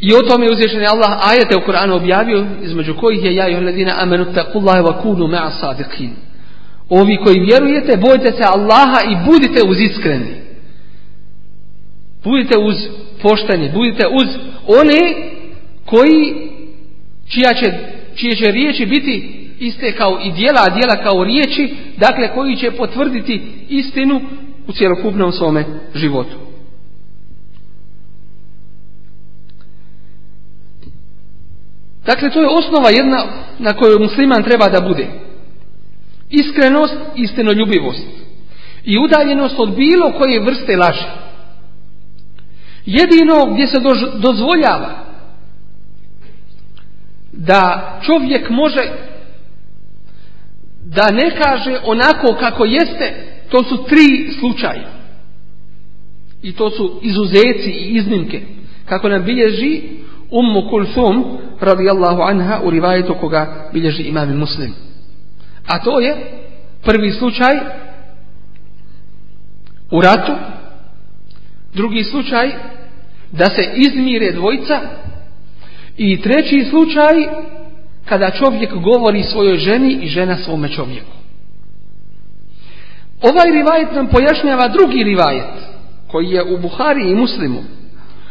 i o tome je uzvišen Allah ajete u Koranu objavio između kojih je ja i oledina amenu wa kunu ma'a ovi koji vjerujete bojte se Allaha i budite uz iskreni budite uz pošteni budite uz one koji čija će, čije će riječi biti iste kao i dijela, a dijela kao riječi, dakle koji će potvrditi istinu u cjelokupnom svome životu. Dakle, to je osnova jedna na kojoj musliman treba da bude. Iskrenost, istinoljubivost i udaljenost od bilo koje vrste laži. Jedino gdje se dozvoljava da čovjek može da ne kaže onako kako jeste, to su tri slučaja. I to su izuzeci i iznimke. Kako nam bilježi Ummu Kulsum radijallahu anha u rivajetu koga bilježi imam muslim. A to je prvi slučaj u ratu, drugi slučaj da se izmire dvojca i treći slučaj kada čovjek govori svojoj ženi i žena svome čovjeku. Ovaj rivajet nam pojašnjava drugi rivajet koji je u Buhari i Muslimu.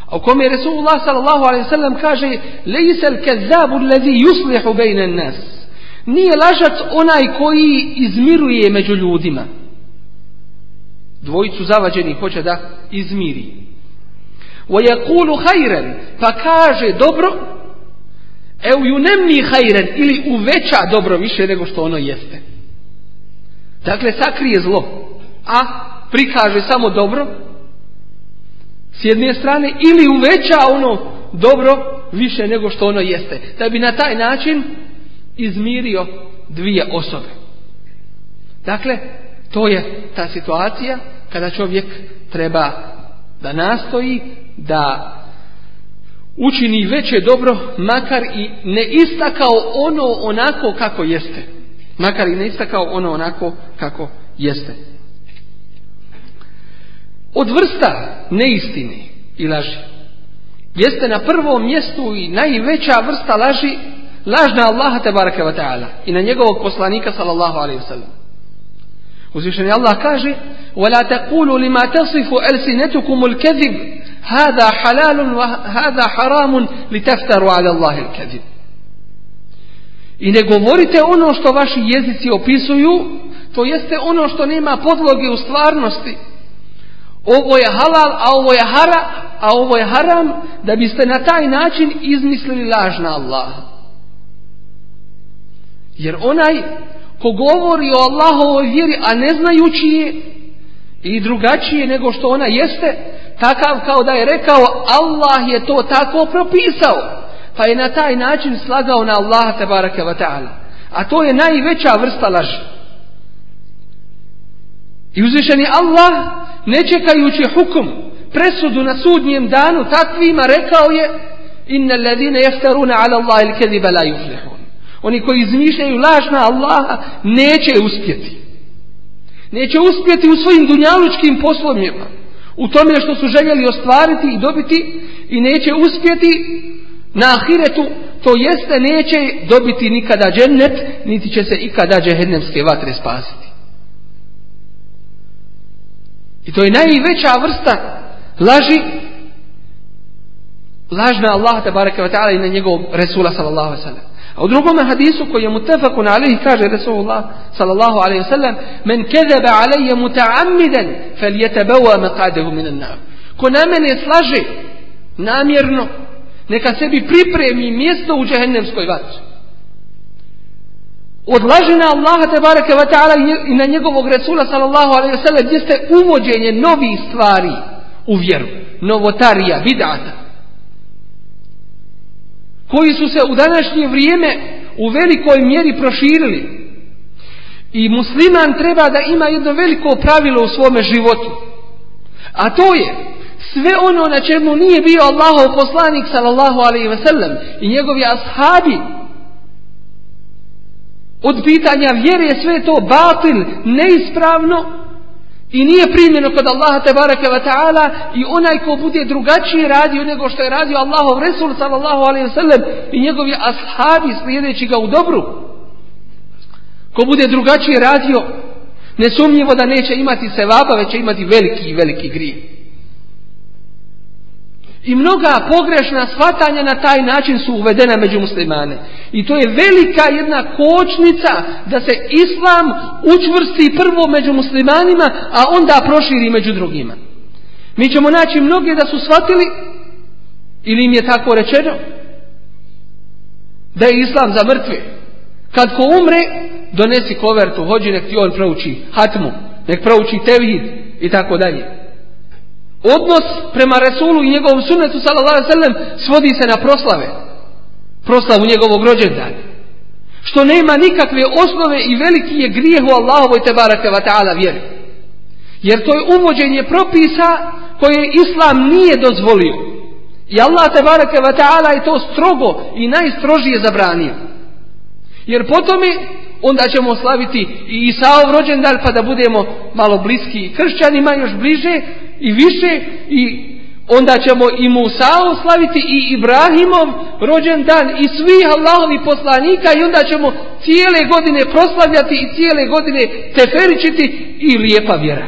A u kome je Resulullah s.a.v. kaže Lejsel kezabu lezi yuslihu bejne nas. Nije lažac onaj koji izmiruje među ljudima. Dvojicu zavađenih hoće da izmiri. hajren Pa kaže dobro Eu ju nemni hajren ili uveća dobro više nego što ono jeste. Dakle, sakrije zlo, a prikaže samo dobro s jedne strane ili uveća ono dobro više nego što ono jeste. Da bi na taj način izmirio dvije osobe. Dakle, to je ta situacija kada čovjek treba da nastoji da učini veće dobro, makar i ne istakao ono onako kako jeste. Makar i ne istakao ono onako kako jeste. Od vrsta neistini i laži jeste na prvom mjestu i najveća vrsta laži lažna Allaha tebareke ve taala i na njegovog poslanika sallallahu alejhi wa sallam. Uzvišeni Allah kaže: وَلَا تَقُولُ taqulu lima tasifu alsinatukum هذا حلال وهذا حرام لتفتروا على i ne govorite ono što vaši jezici opisuju to jeste ono što nema podloge u stvarnosti ovo je halal, a ovo je hara, a ovo je haram, da biste na taj način izmislili laž na Jer onaj ko govori o Allahovoj vjeri, a ne znajući je i drugačije nego što ona jeste, Takav kao da je rekao Allah je to tako propisao. Pa je na taj način slagao na Allaha tabaraka wa ta'ala. A to je najveća vrsta laži. I uzvišeni Allah ne čekajući hukum presudu na sudnjem danu takvima rekao je inna alladhina yaftaruna ala Allah al-kadhiba la Oni koji izmišljaju laž na Allaha neće uspjeti. Neće uspjeti u svojim dunjalučkim poslovima u tome što su željeli ostvariti i dobiti i neće uspjeti na ahiretu, to jeste neće dobiti nikada džennet, niti će se ikada džehennemske vatre spasiti. I to je najveća vrsta laži, lažna Allah, tabaraka i na njegov Resula sallallahu sallam. A u drugom hadisu koji je mutafakun i kaže Rasulullah sallallahu alaihi sallam men kezeba je muta'amiden fel jetabawa maqadehu minan nam. Ko na mene slaže namjerno neka sebi pripremi mjesto u džehennemskoj vatri. Odlaži na Allaha tebareke wa ta'ala i na njegovog Resula sallallahu alaihi ve gdje ste uvođenje novih stvari u vjeru, novotarija, bidata koji su se u današnje vrijeme u velikoj mjeri proširili. I musliman treba da ima jedno veliko pravilo u svome životu. A to je sve ono na čemu nije bio Allahov poslanik sallallahu alaihi ve sellem i njegovi ashabi od pitanja vjere je sve to batil, neispravno i nije primljeno kod Allaha te wa ta'ala i onaj ko bude drugačije radio nego što je radio Allahov Resul sallallahu alaihi sallam i njegovi ashabi slijedeći ga u dobru. Ko bude drugačije radio, nesumnjivo da neće imati sevaba, već će imati veliki i veliki grijeh. I mnoga pogrešna shvatanja na taj način su uvedena među muslimane. I to je velika jedna kočnica da se islam učvrsti prvo među muslimanima, a onda proširi među drugima. Mi ćemo naći mnoge da su shvatili, ili im je tako rečeno, da je islam za mrtve. Kad ko umre, donesi kovertu, hođi nek ti on prouči hatmu, nek prouči tevhid i tako dalje. Odnos prema Resulu i njegovom sunetu sallallahu sallam svodi se na proslave. Proslavu njegovog rođendana. Što nema nikakve osnove i veliki je grijeh u Allahovoj tebarake wa ta'ala vjeri. Jer to je uvođenje propisa koje Islam nije dozvolio. I Allah tebarake wa ta'ala je to strogo i najstrožije zabranio. Jer potom tome onda ćemo slaviti i Isaov rođendan pa da budemo malo bliski kršćanima još bliže i više i onda ćemo i Musao slaviti i Ibrahimov rođendan i svi Allahovi poslanika i onda ćemo cijele godine proslavljati i cijele godine teferičiti i lijepa vjera.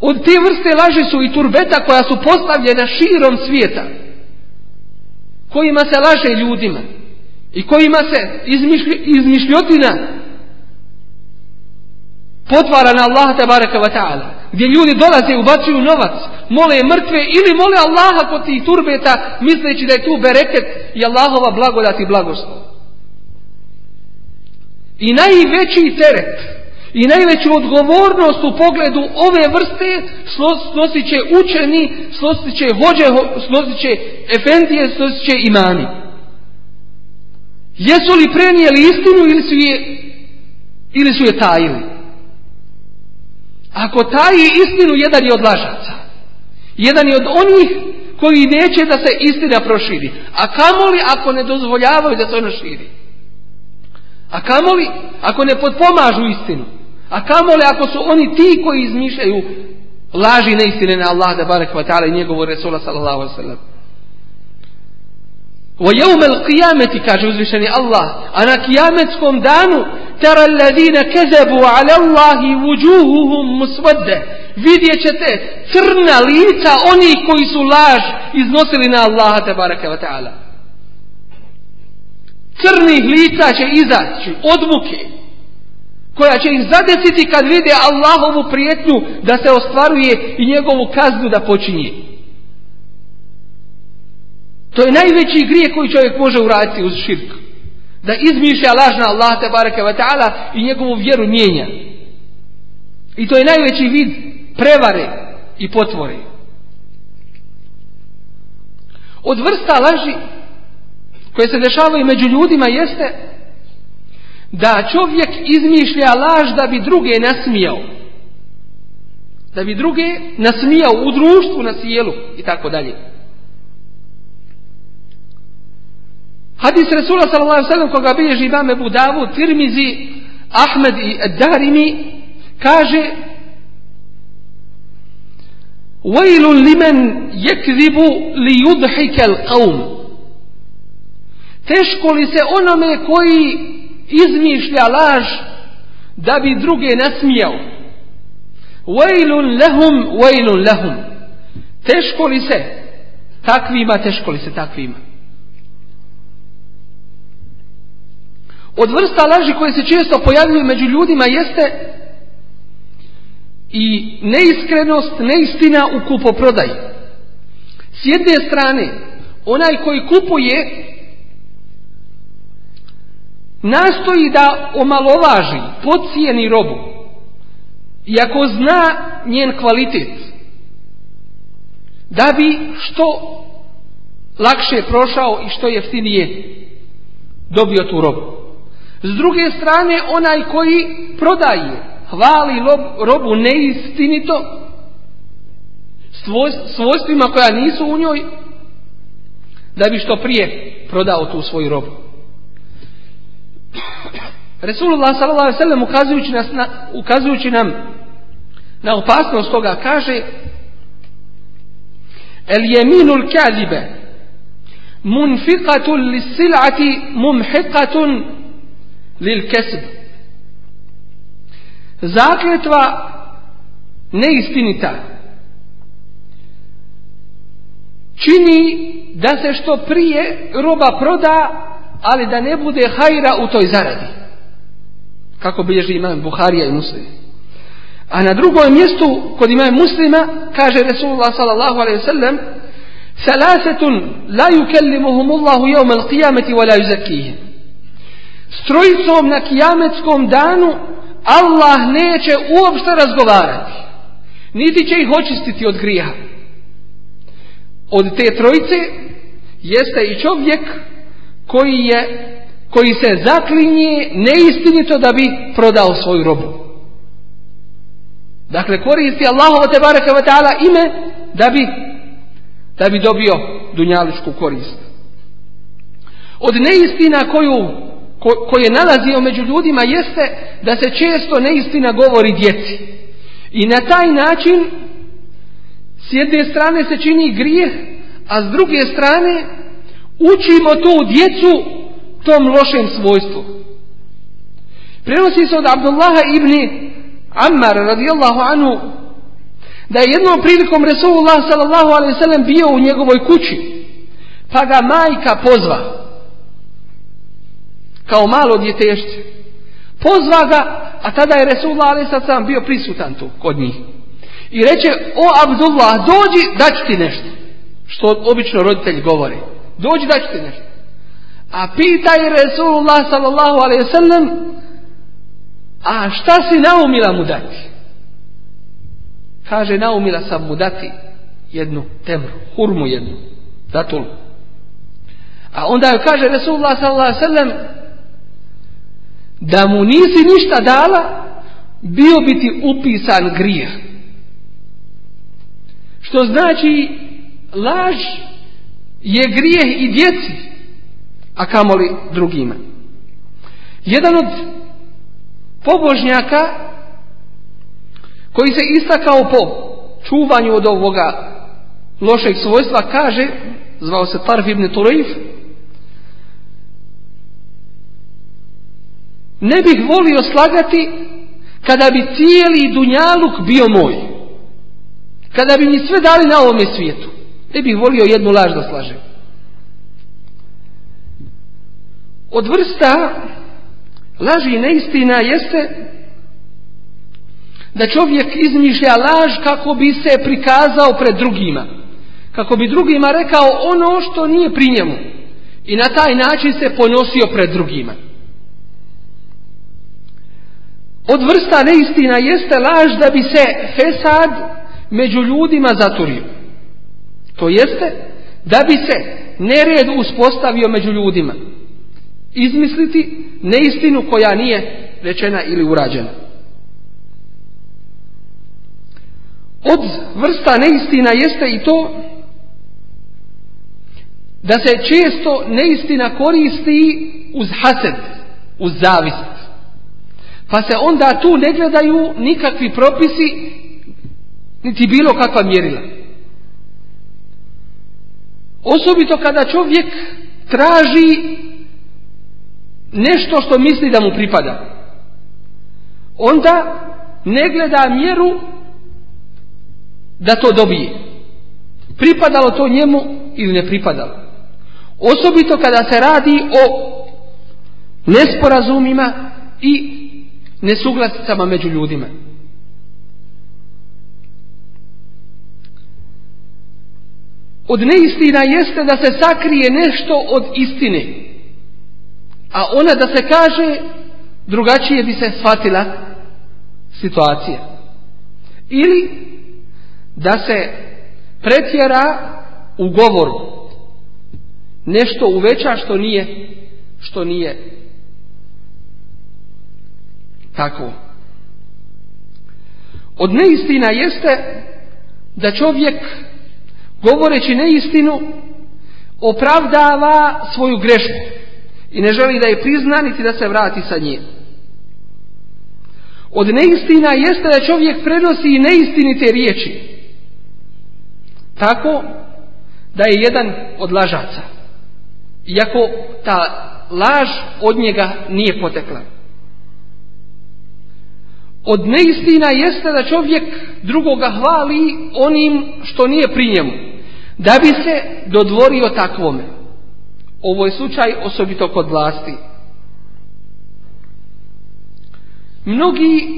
Od te vrste laži su i turbeta koja su postavljena širom svijeta kojima se laže ljudima i kojima se izmišljotina potvara na Allaha tabaraka wa ta'ala gdje ljudi dolaze i ubacuju novac mole mrtve ili mole Allaha kod tih turbeta misleći da je tu bereket i Allahova blagodat i blagoslov i najveći teret i najveću odgovornost u pogledu ove vrste snosit će učeni, snosit će vođe, snosit će efendije, snosit će imani. Jesu li prenijeli istinu ili su je, ili su je tajili? Ako taji istinu, jedan je od lažaca. Jedan je od onih koji neće da se istina proširi. A kamoli ako ne dozvoljavaju da se ona širi. A kamoli ako ne potpomažu istinu. A li ako su oni ti koji izmišljaju laži neistine na Allah da barek ta'ala i njegovu Resula sallallahu alaihi sallam. Wa jevmel qiyameti, kaže uzvišeni Allah, a na kijametskom danu tera alladine kezebu ala Allahi vujuhuhum musvadde. Vidjet ćete crna lica onih koji su laž iznosili na Allaha te bareke ta'ala. Crnih lica će izaći od muke koja će ih zadesiti kad vide Allahovu prijetnju da se ostvaruje i njegovu kaznu da počinje. To je najveći grije koji čovjek može uraditi uz širk. Da izmišlja lažna Allah bareke wa ta'ala i njegovu vjeru mijenja. I to je najveći vid prevare i potvore. Od vrsta laži koje se dešavaju među ljudima jeste da čovjek izmišlja laž da bi druge nasmijao. Da bi druge nasmijao u društvu, na sjelu i tako dalje. Hadis Resula sallam koga bilježi imame Budavu, Tirmizi, Ahmed i Darimi, kaže وَيْلٌ jekribu li judhike l'aum. Teško li se onome koji izmišlja laž da bi druge nasmijao. Vajlun lehum, vajlun lehum. Teško li se takvima, teško li se takvima. Od vrsta laži koje se često pojavljuju među ljudima jeste i neiskrenost, neistina u kupoprodaji. S jedne strane, onaj koji kupuje nastoji da omalovaži, pocijeni robu, iako zna njen kvalitet, da bi što lakše prošao i što jeftinije dobio tu robu. S druge strane, onaj koji prodaje, hvali robu neistinito, svojstvima koja nisu u njoj, da bi što prije prodao tu svoju robu. Resulullah s.a.v. ukazujući, na, ukazujući nam na opasnost toga kaže El jeminul kazibe munfiqatun li sil'ati mumhiqatun lil kesb. Zakletva neistinita čini da se što prije roba proda, ali da ne bude hajra u toj zaradi. Kako bilježi imam Buharija i Muslim. A na drugom mjestu kod ima Muslima kaže Resulullah sallallahu alaihi sallam Salasetun la yukellimuhum Allahu al qiyamati wa la yuzakihim. Strojicom na kijametskom danu Allah neće uopšte razgovarati. Niti će ih očistiti od grijeha. Od te trojice jeste i čovjek koji je koji se zaklinje neistinito da bi prodao svoju robu. Dakle, koristi Allahovo te baraka ime da bi, da bi dobio dunjališku korist. Od neistina koju, ko, nalazio među ljudima jeste da se često neistina govori djeci. I na taj način s jedne strane se čini grijeh, a s druge strane učimo tu djecu tom lošem svojstvu. Prenosi se od Abdullaha ibn Ammar radijallahu anhu da je jednom prilikom Resulullah sallallahu alaihi bio u njegovoj kući pa ga majka pozva kao malo djetešće pozva ga a tada je Resulullah alaihi sallam bio prisutan tu kod njih i reče o Abdullah dođi daću ti nešto što obično roditelji govori. dođi daću ti nešto a pita i Resulullah sallallahu alaihi sallam a šta si naumila mu dati? Kaže, naumila sam mu dati jednu temru, hurmu jednu, datul. A onda joj kaže Resulullah sallallahu sallam da mu nisi ništa dala, bio bi ti upisan grijeh. Što znači, laž je grijeh i djeci a kamoli drugima. Jedan od pobožnjaka koji se istakao po čuvanju od ovoga lošeg svojstva kaže, zvao se Tarf ibn ne bih volio slagati kada bi cijeli dunjaluk bio moj. Kada bi mi sve dali na ovome svijetu. Ne bih volio jednu laž da slažem. Od vrsta laži i neistina jeste da čovjek izmišlja laž kako bi se prikazao pred drugima. Kako bi drugima rekao ono što nije pri njemu. I na taj način se ponosio pred drugima. Od vrsta neistina jeste laž da bi se fesad među ljudima zaturio. To jeste da bi se nered uspostavio među ljudima izmisliti neistinu koja nije rečena ili urađena. Od vrsta neistina jeste i to da se često neistina koristi uz hased, uz zavist. Pa se onda tu ne gledaju nikakvi propisi, niti bilo kakva mjerila. Osobito kada čovjek traži nešto što misli da mu pripada, onda ne gleda mjeru da to dobije. Pripadalo to njemu ili ne pripadalo. Osobito kada se radi o nesporazumima i nesuglasicama među ljudima. Od neistina jeste da se sakrije nešto od istine a ona da se kaže drugačije bi se shvatila situacija. Ili da se pretjera u govoru nešto uveća što nije što nije tako. Od neistina jeste da čovjek govoreći neistinu opravdava svoju grešku i ne želi da je prizna niti da se vrati sa njim. Od neistina jeste da čovjek prenosi i neistinite riječi. Tako da je jedan od lažaca. Iako ta laž od njega nije potekla. Od neistina jeste da čovjek drugoga hvali onim što nije pri njemu, da bi se dodvorio takvome. Ovo je slučaj osobito kod vlasti. Mnogi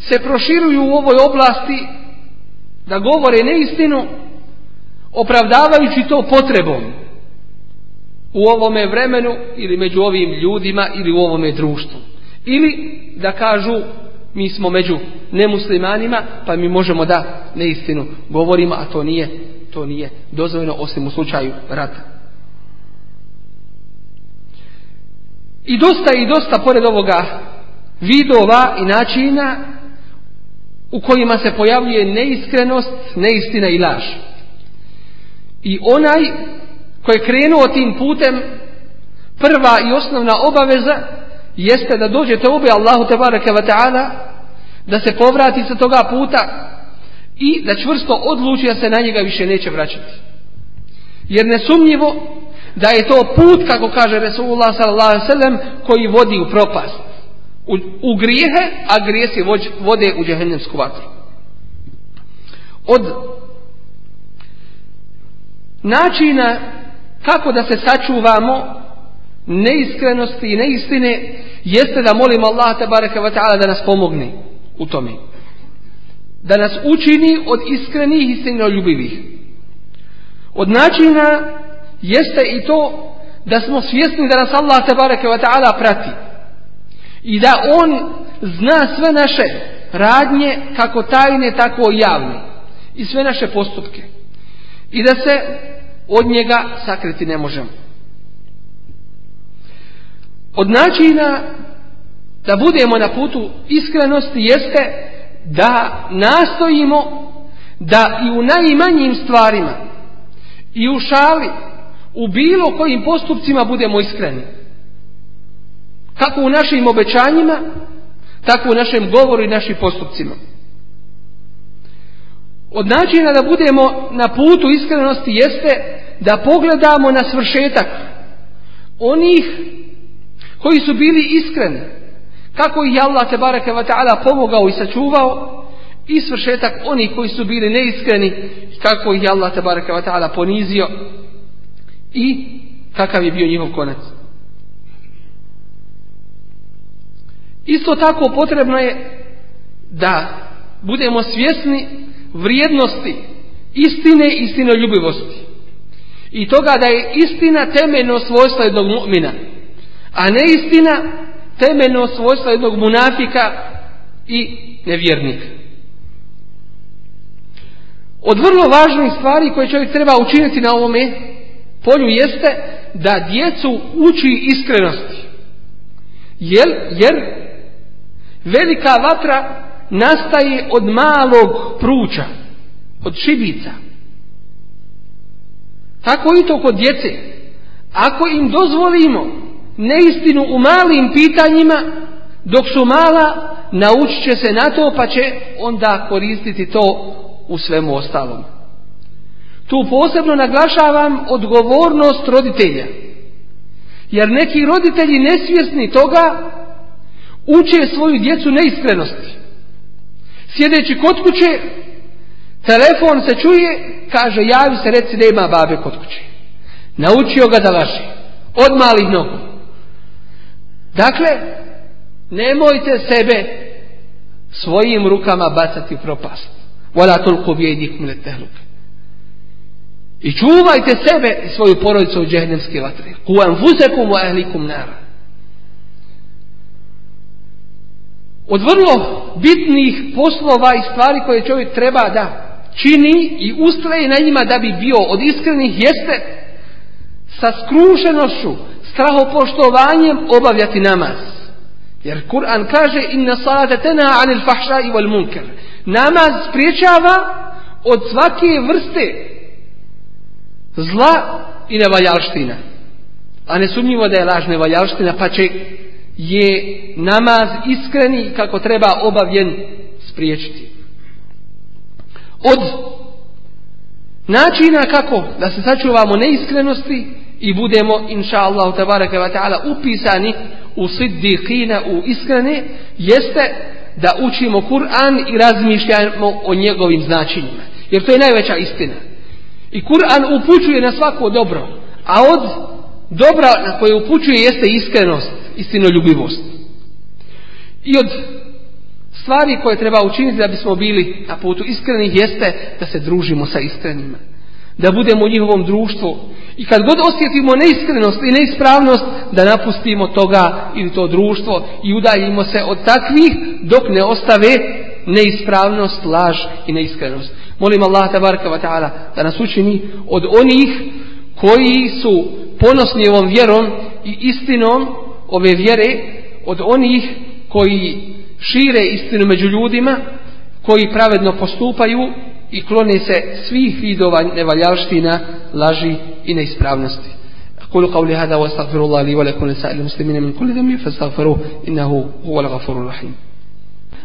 se proširuju u ovoj oblasti da govore neistinu opravdavajući to potrebom u ovome vremenu ili među ovim ljudima ili u ovome društvu. Ili da kažu mi smo među nemuslimanima pa mi možemo da neistinu govorimo, a to nije, to nije dozvoljeno osim u slučaju rata. I dosta i dosta pored ovoga vidova i načina u kojima se pojavljuje neiskrenost, neistina i laž. I onaj koji je krenuo tim putem, prva i osnovna obaveza jeste da dođe ube Allahu tebareke ve ta'ala, da se povrati sa toga puta i da čvrsto odluči da se na njega više neće vraćati. Jer nesumnjivo da je to put kako kaže Resulullah s.a.v. koji vodi u propast u, u grijehe a grijesi vode u djehennem vatru od načina kako da se sačuvamo neiskrenosti i neistine jeste da molimo Allah tabaraka da nas pomogne u tome da nas učini od iskrenih i sinoljubivih od načina jeste i to da smo svjesni da nas Allah tabareke wa ta'ala prati i da on zna sve naše radnje kako tajne tako i javne i sve naše postupke i da se od njega sakriti ne možemo od načina da budemo na putu iskrenosti jeste da nastojimo da i u najmanjim stvarima i u šali u bilo kojim postupcima budemo iskreni. Kako u našim obećanjima, tako u našem govoru i našim postupcima. Od načina da budemo na putu iskrenosti jeste da pogledamo na svršetak onih koji su bili iskreni, kako ih je Allah te bareke ta'ala pomogao i sačuvao i svršetak onih koji su bili neiskreni, kako ih je Allah te bareke ta'ala ponizio i kakav je bio njihov konac. Isto tako potrebno je da budemo svjesni vrijednosti istine i istinoljubivosti. I toga da je istina temeljno svojstvo jednog mu'mina, a ne istina temeljno svojstvo jednog munafika i nevjernika. Od vrlo važnih stvari koje čovjek treba učiniti na ovome polju jeste da djecu uči iskrenosti. Jer, jer velika vatra nastaje od malog pruča, od šibica. Tako i to kod djece. Ako im dozvolimo neistinu u malim pitanjima, dok su mala, naučit će se na to pa će onda koristiti to u svemu ostalom. Tu posebno naglašavam odgovornost roditelja. Jer neki roditelji nesvjesni toga uče svoju djecu neiskrenosti. Sjedeći kod kuće, telefon se čuje, kaže javi se reci da babe kod kuće. Naučio ga da laži. Od malih nogu. Dakle, nemojte sebe svojim rukama bacati u propast. Vola tulku bijedikum i čuvajte sebe i svoju porodicu u džehennemske vatre. Kuvam anfusekum wa ahlikum nara. Od vrlo bitnih poslova i stvari koje čovjek treba da čini i ustraje na njima da bi bio od iskrenih jeste sa skrušenošu, strahopoštovanjem obavljati namaz. Jer Kur'an kaže inna salate tena anil fahša i wal munker. Namaz od svake vrste zla i nevaljalština. A ne sumnjivo da je laž nevaljalština, pa će je namaz iskreni kako treba obavljen spriječiti. Od načina kako da se sačuvamo neiskrenosti i budemo, inša Allah, ta'ala, upisani u siddiqina, u iskrene, jeste da učimo Kur'an i razmišljamo o njegovim značenjima. Jer to je najveća istina. I Kur'an upućuje na svako dobro, a od dobra na koje upućuje jeste iskrenost i sinoljubivost. I od stvari koje treba učiniti da bismo bili na putu iskrenih jeste da se družimo sa iskrenima. Da budemo u njihovom društvu. I kad god osjetimo neiskrenost i neispravnost, da napustimo toga ili to društvo i udaljimo se od takvih dok ne ostave neispravnost, laž i neiskrenost. Molim Allah da nas učini od onih koji su ponosni ovom vjerom i istinom ove vjere, od onih koji šire istinu među ljudima, koji pravedno postupaju i klone se svih vidova nevaljalština, laži i neispravnosti. أقول قولي هذا وأستغفر الله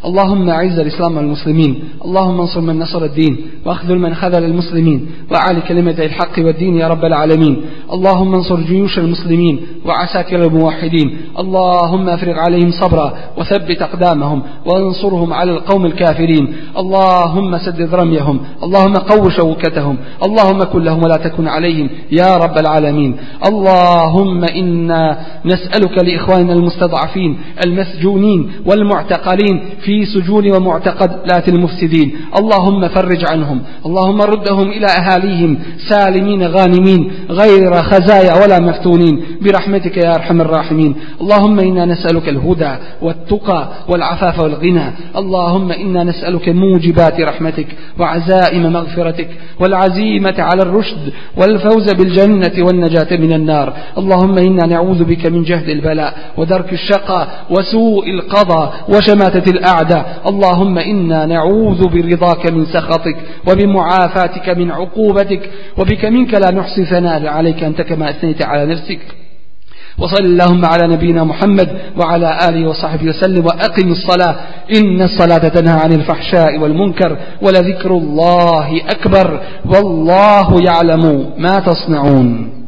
اللهم أعز الإسلام والمسلمين اللهم انصر من نصر الدين واخذل من خذل المسلمين وأعل كلمة الحق والدين يا رب العالمين اللهم انصر جيوش المسلمين وعساكر الموحدين اللهم افرغ عليهم صبرا وثبت أقدامهم وانصرهم على القوم الكافرين اللهم سدد رميهم اللهم قو شوكتهم اللهم كن لهم ولا تكن عليهم يا رب العالمين اللهم إنا نسألك لإخواننا المستضعفين المسجونين والمعتقلين في في سجون ومعتقلات المفسدين اللهم فرج عنهم اللهم ردهم إلى أهاليهم سالمين غانمين غير خزايا ولا مفتونين برحمتك يا أرحم الراحمين اللهم إنا نسألك الهدى والتقى والعفاف والغنى اللهم إنا نسألك موجبات رحمتك وعزائم مغفرتك والعزيمة على الرشد والفوز بالجنة والنجاة من النار اللهم إنا نعوذ بك من جهد البلاء ودرك الشقى وسوء القضاء وشماتة الأعداء بعده اللهم إنا نعوذ برضاك من سخطك وبمعافاتك من عقوبتك وبك منك لا نحصي ثناء عليك أنت كما أثنيت على نفسك وصل اللهم على نبينا محمد وعلى آله وصحبه وسلم وأقم الصلاة إن الصلاة تنهى عن الفحشاء والمنكر ولذكر الله أكبر والله يعلم ما تصنعون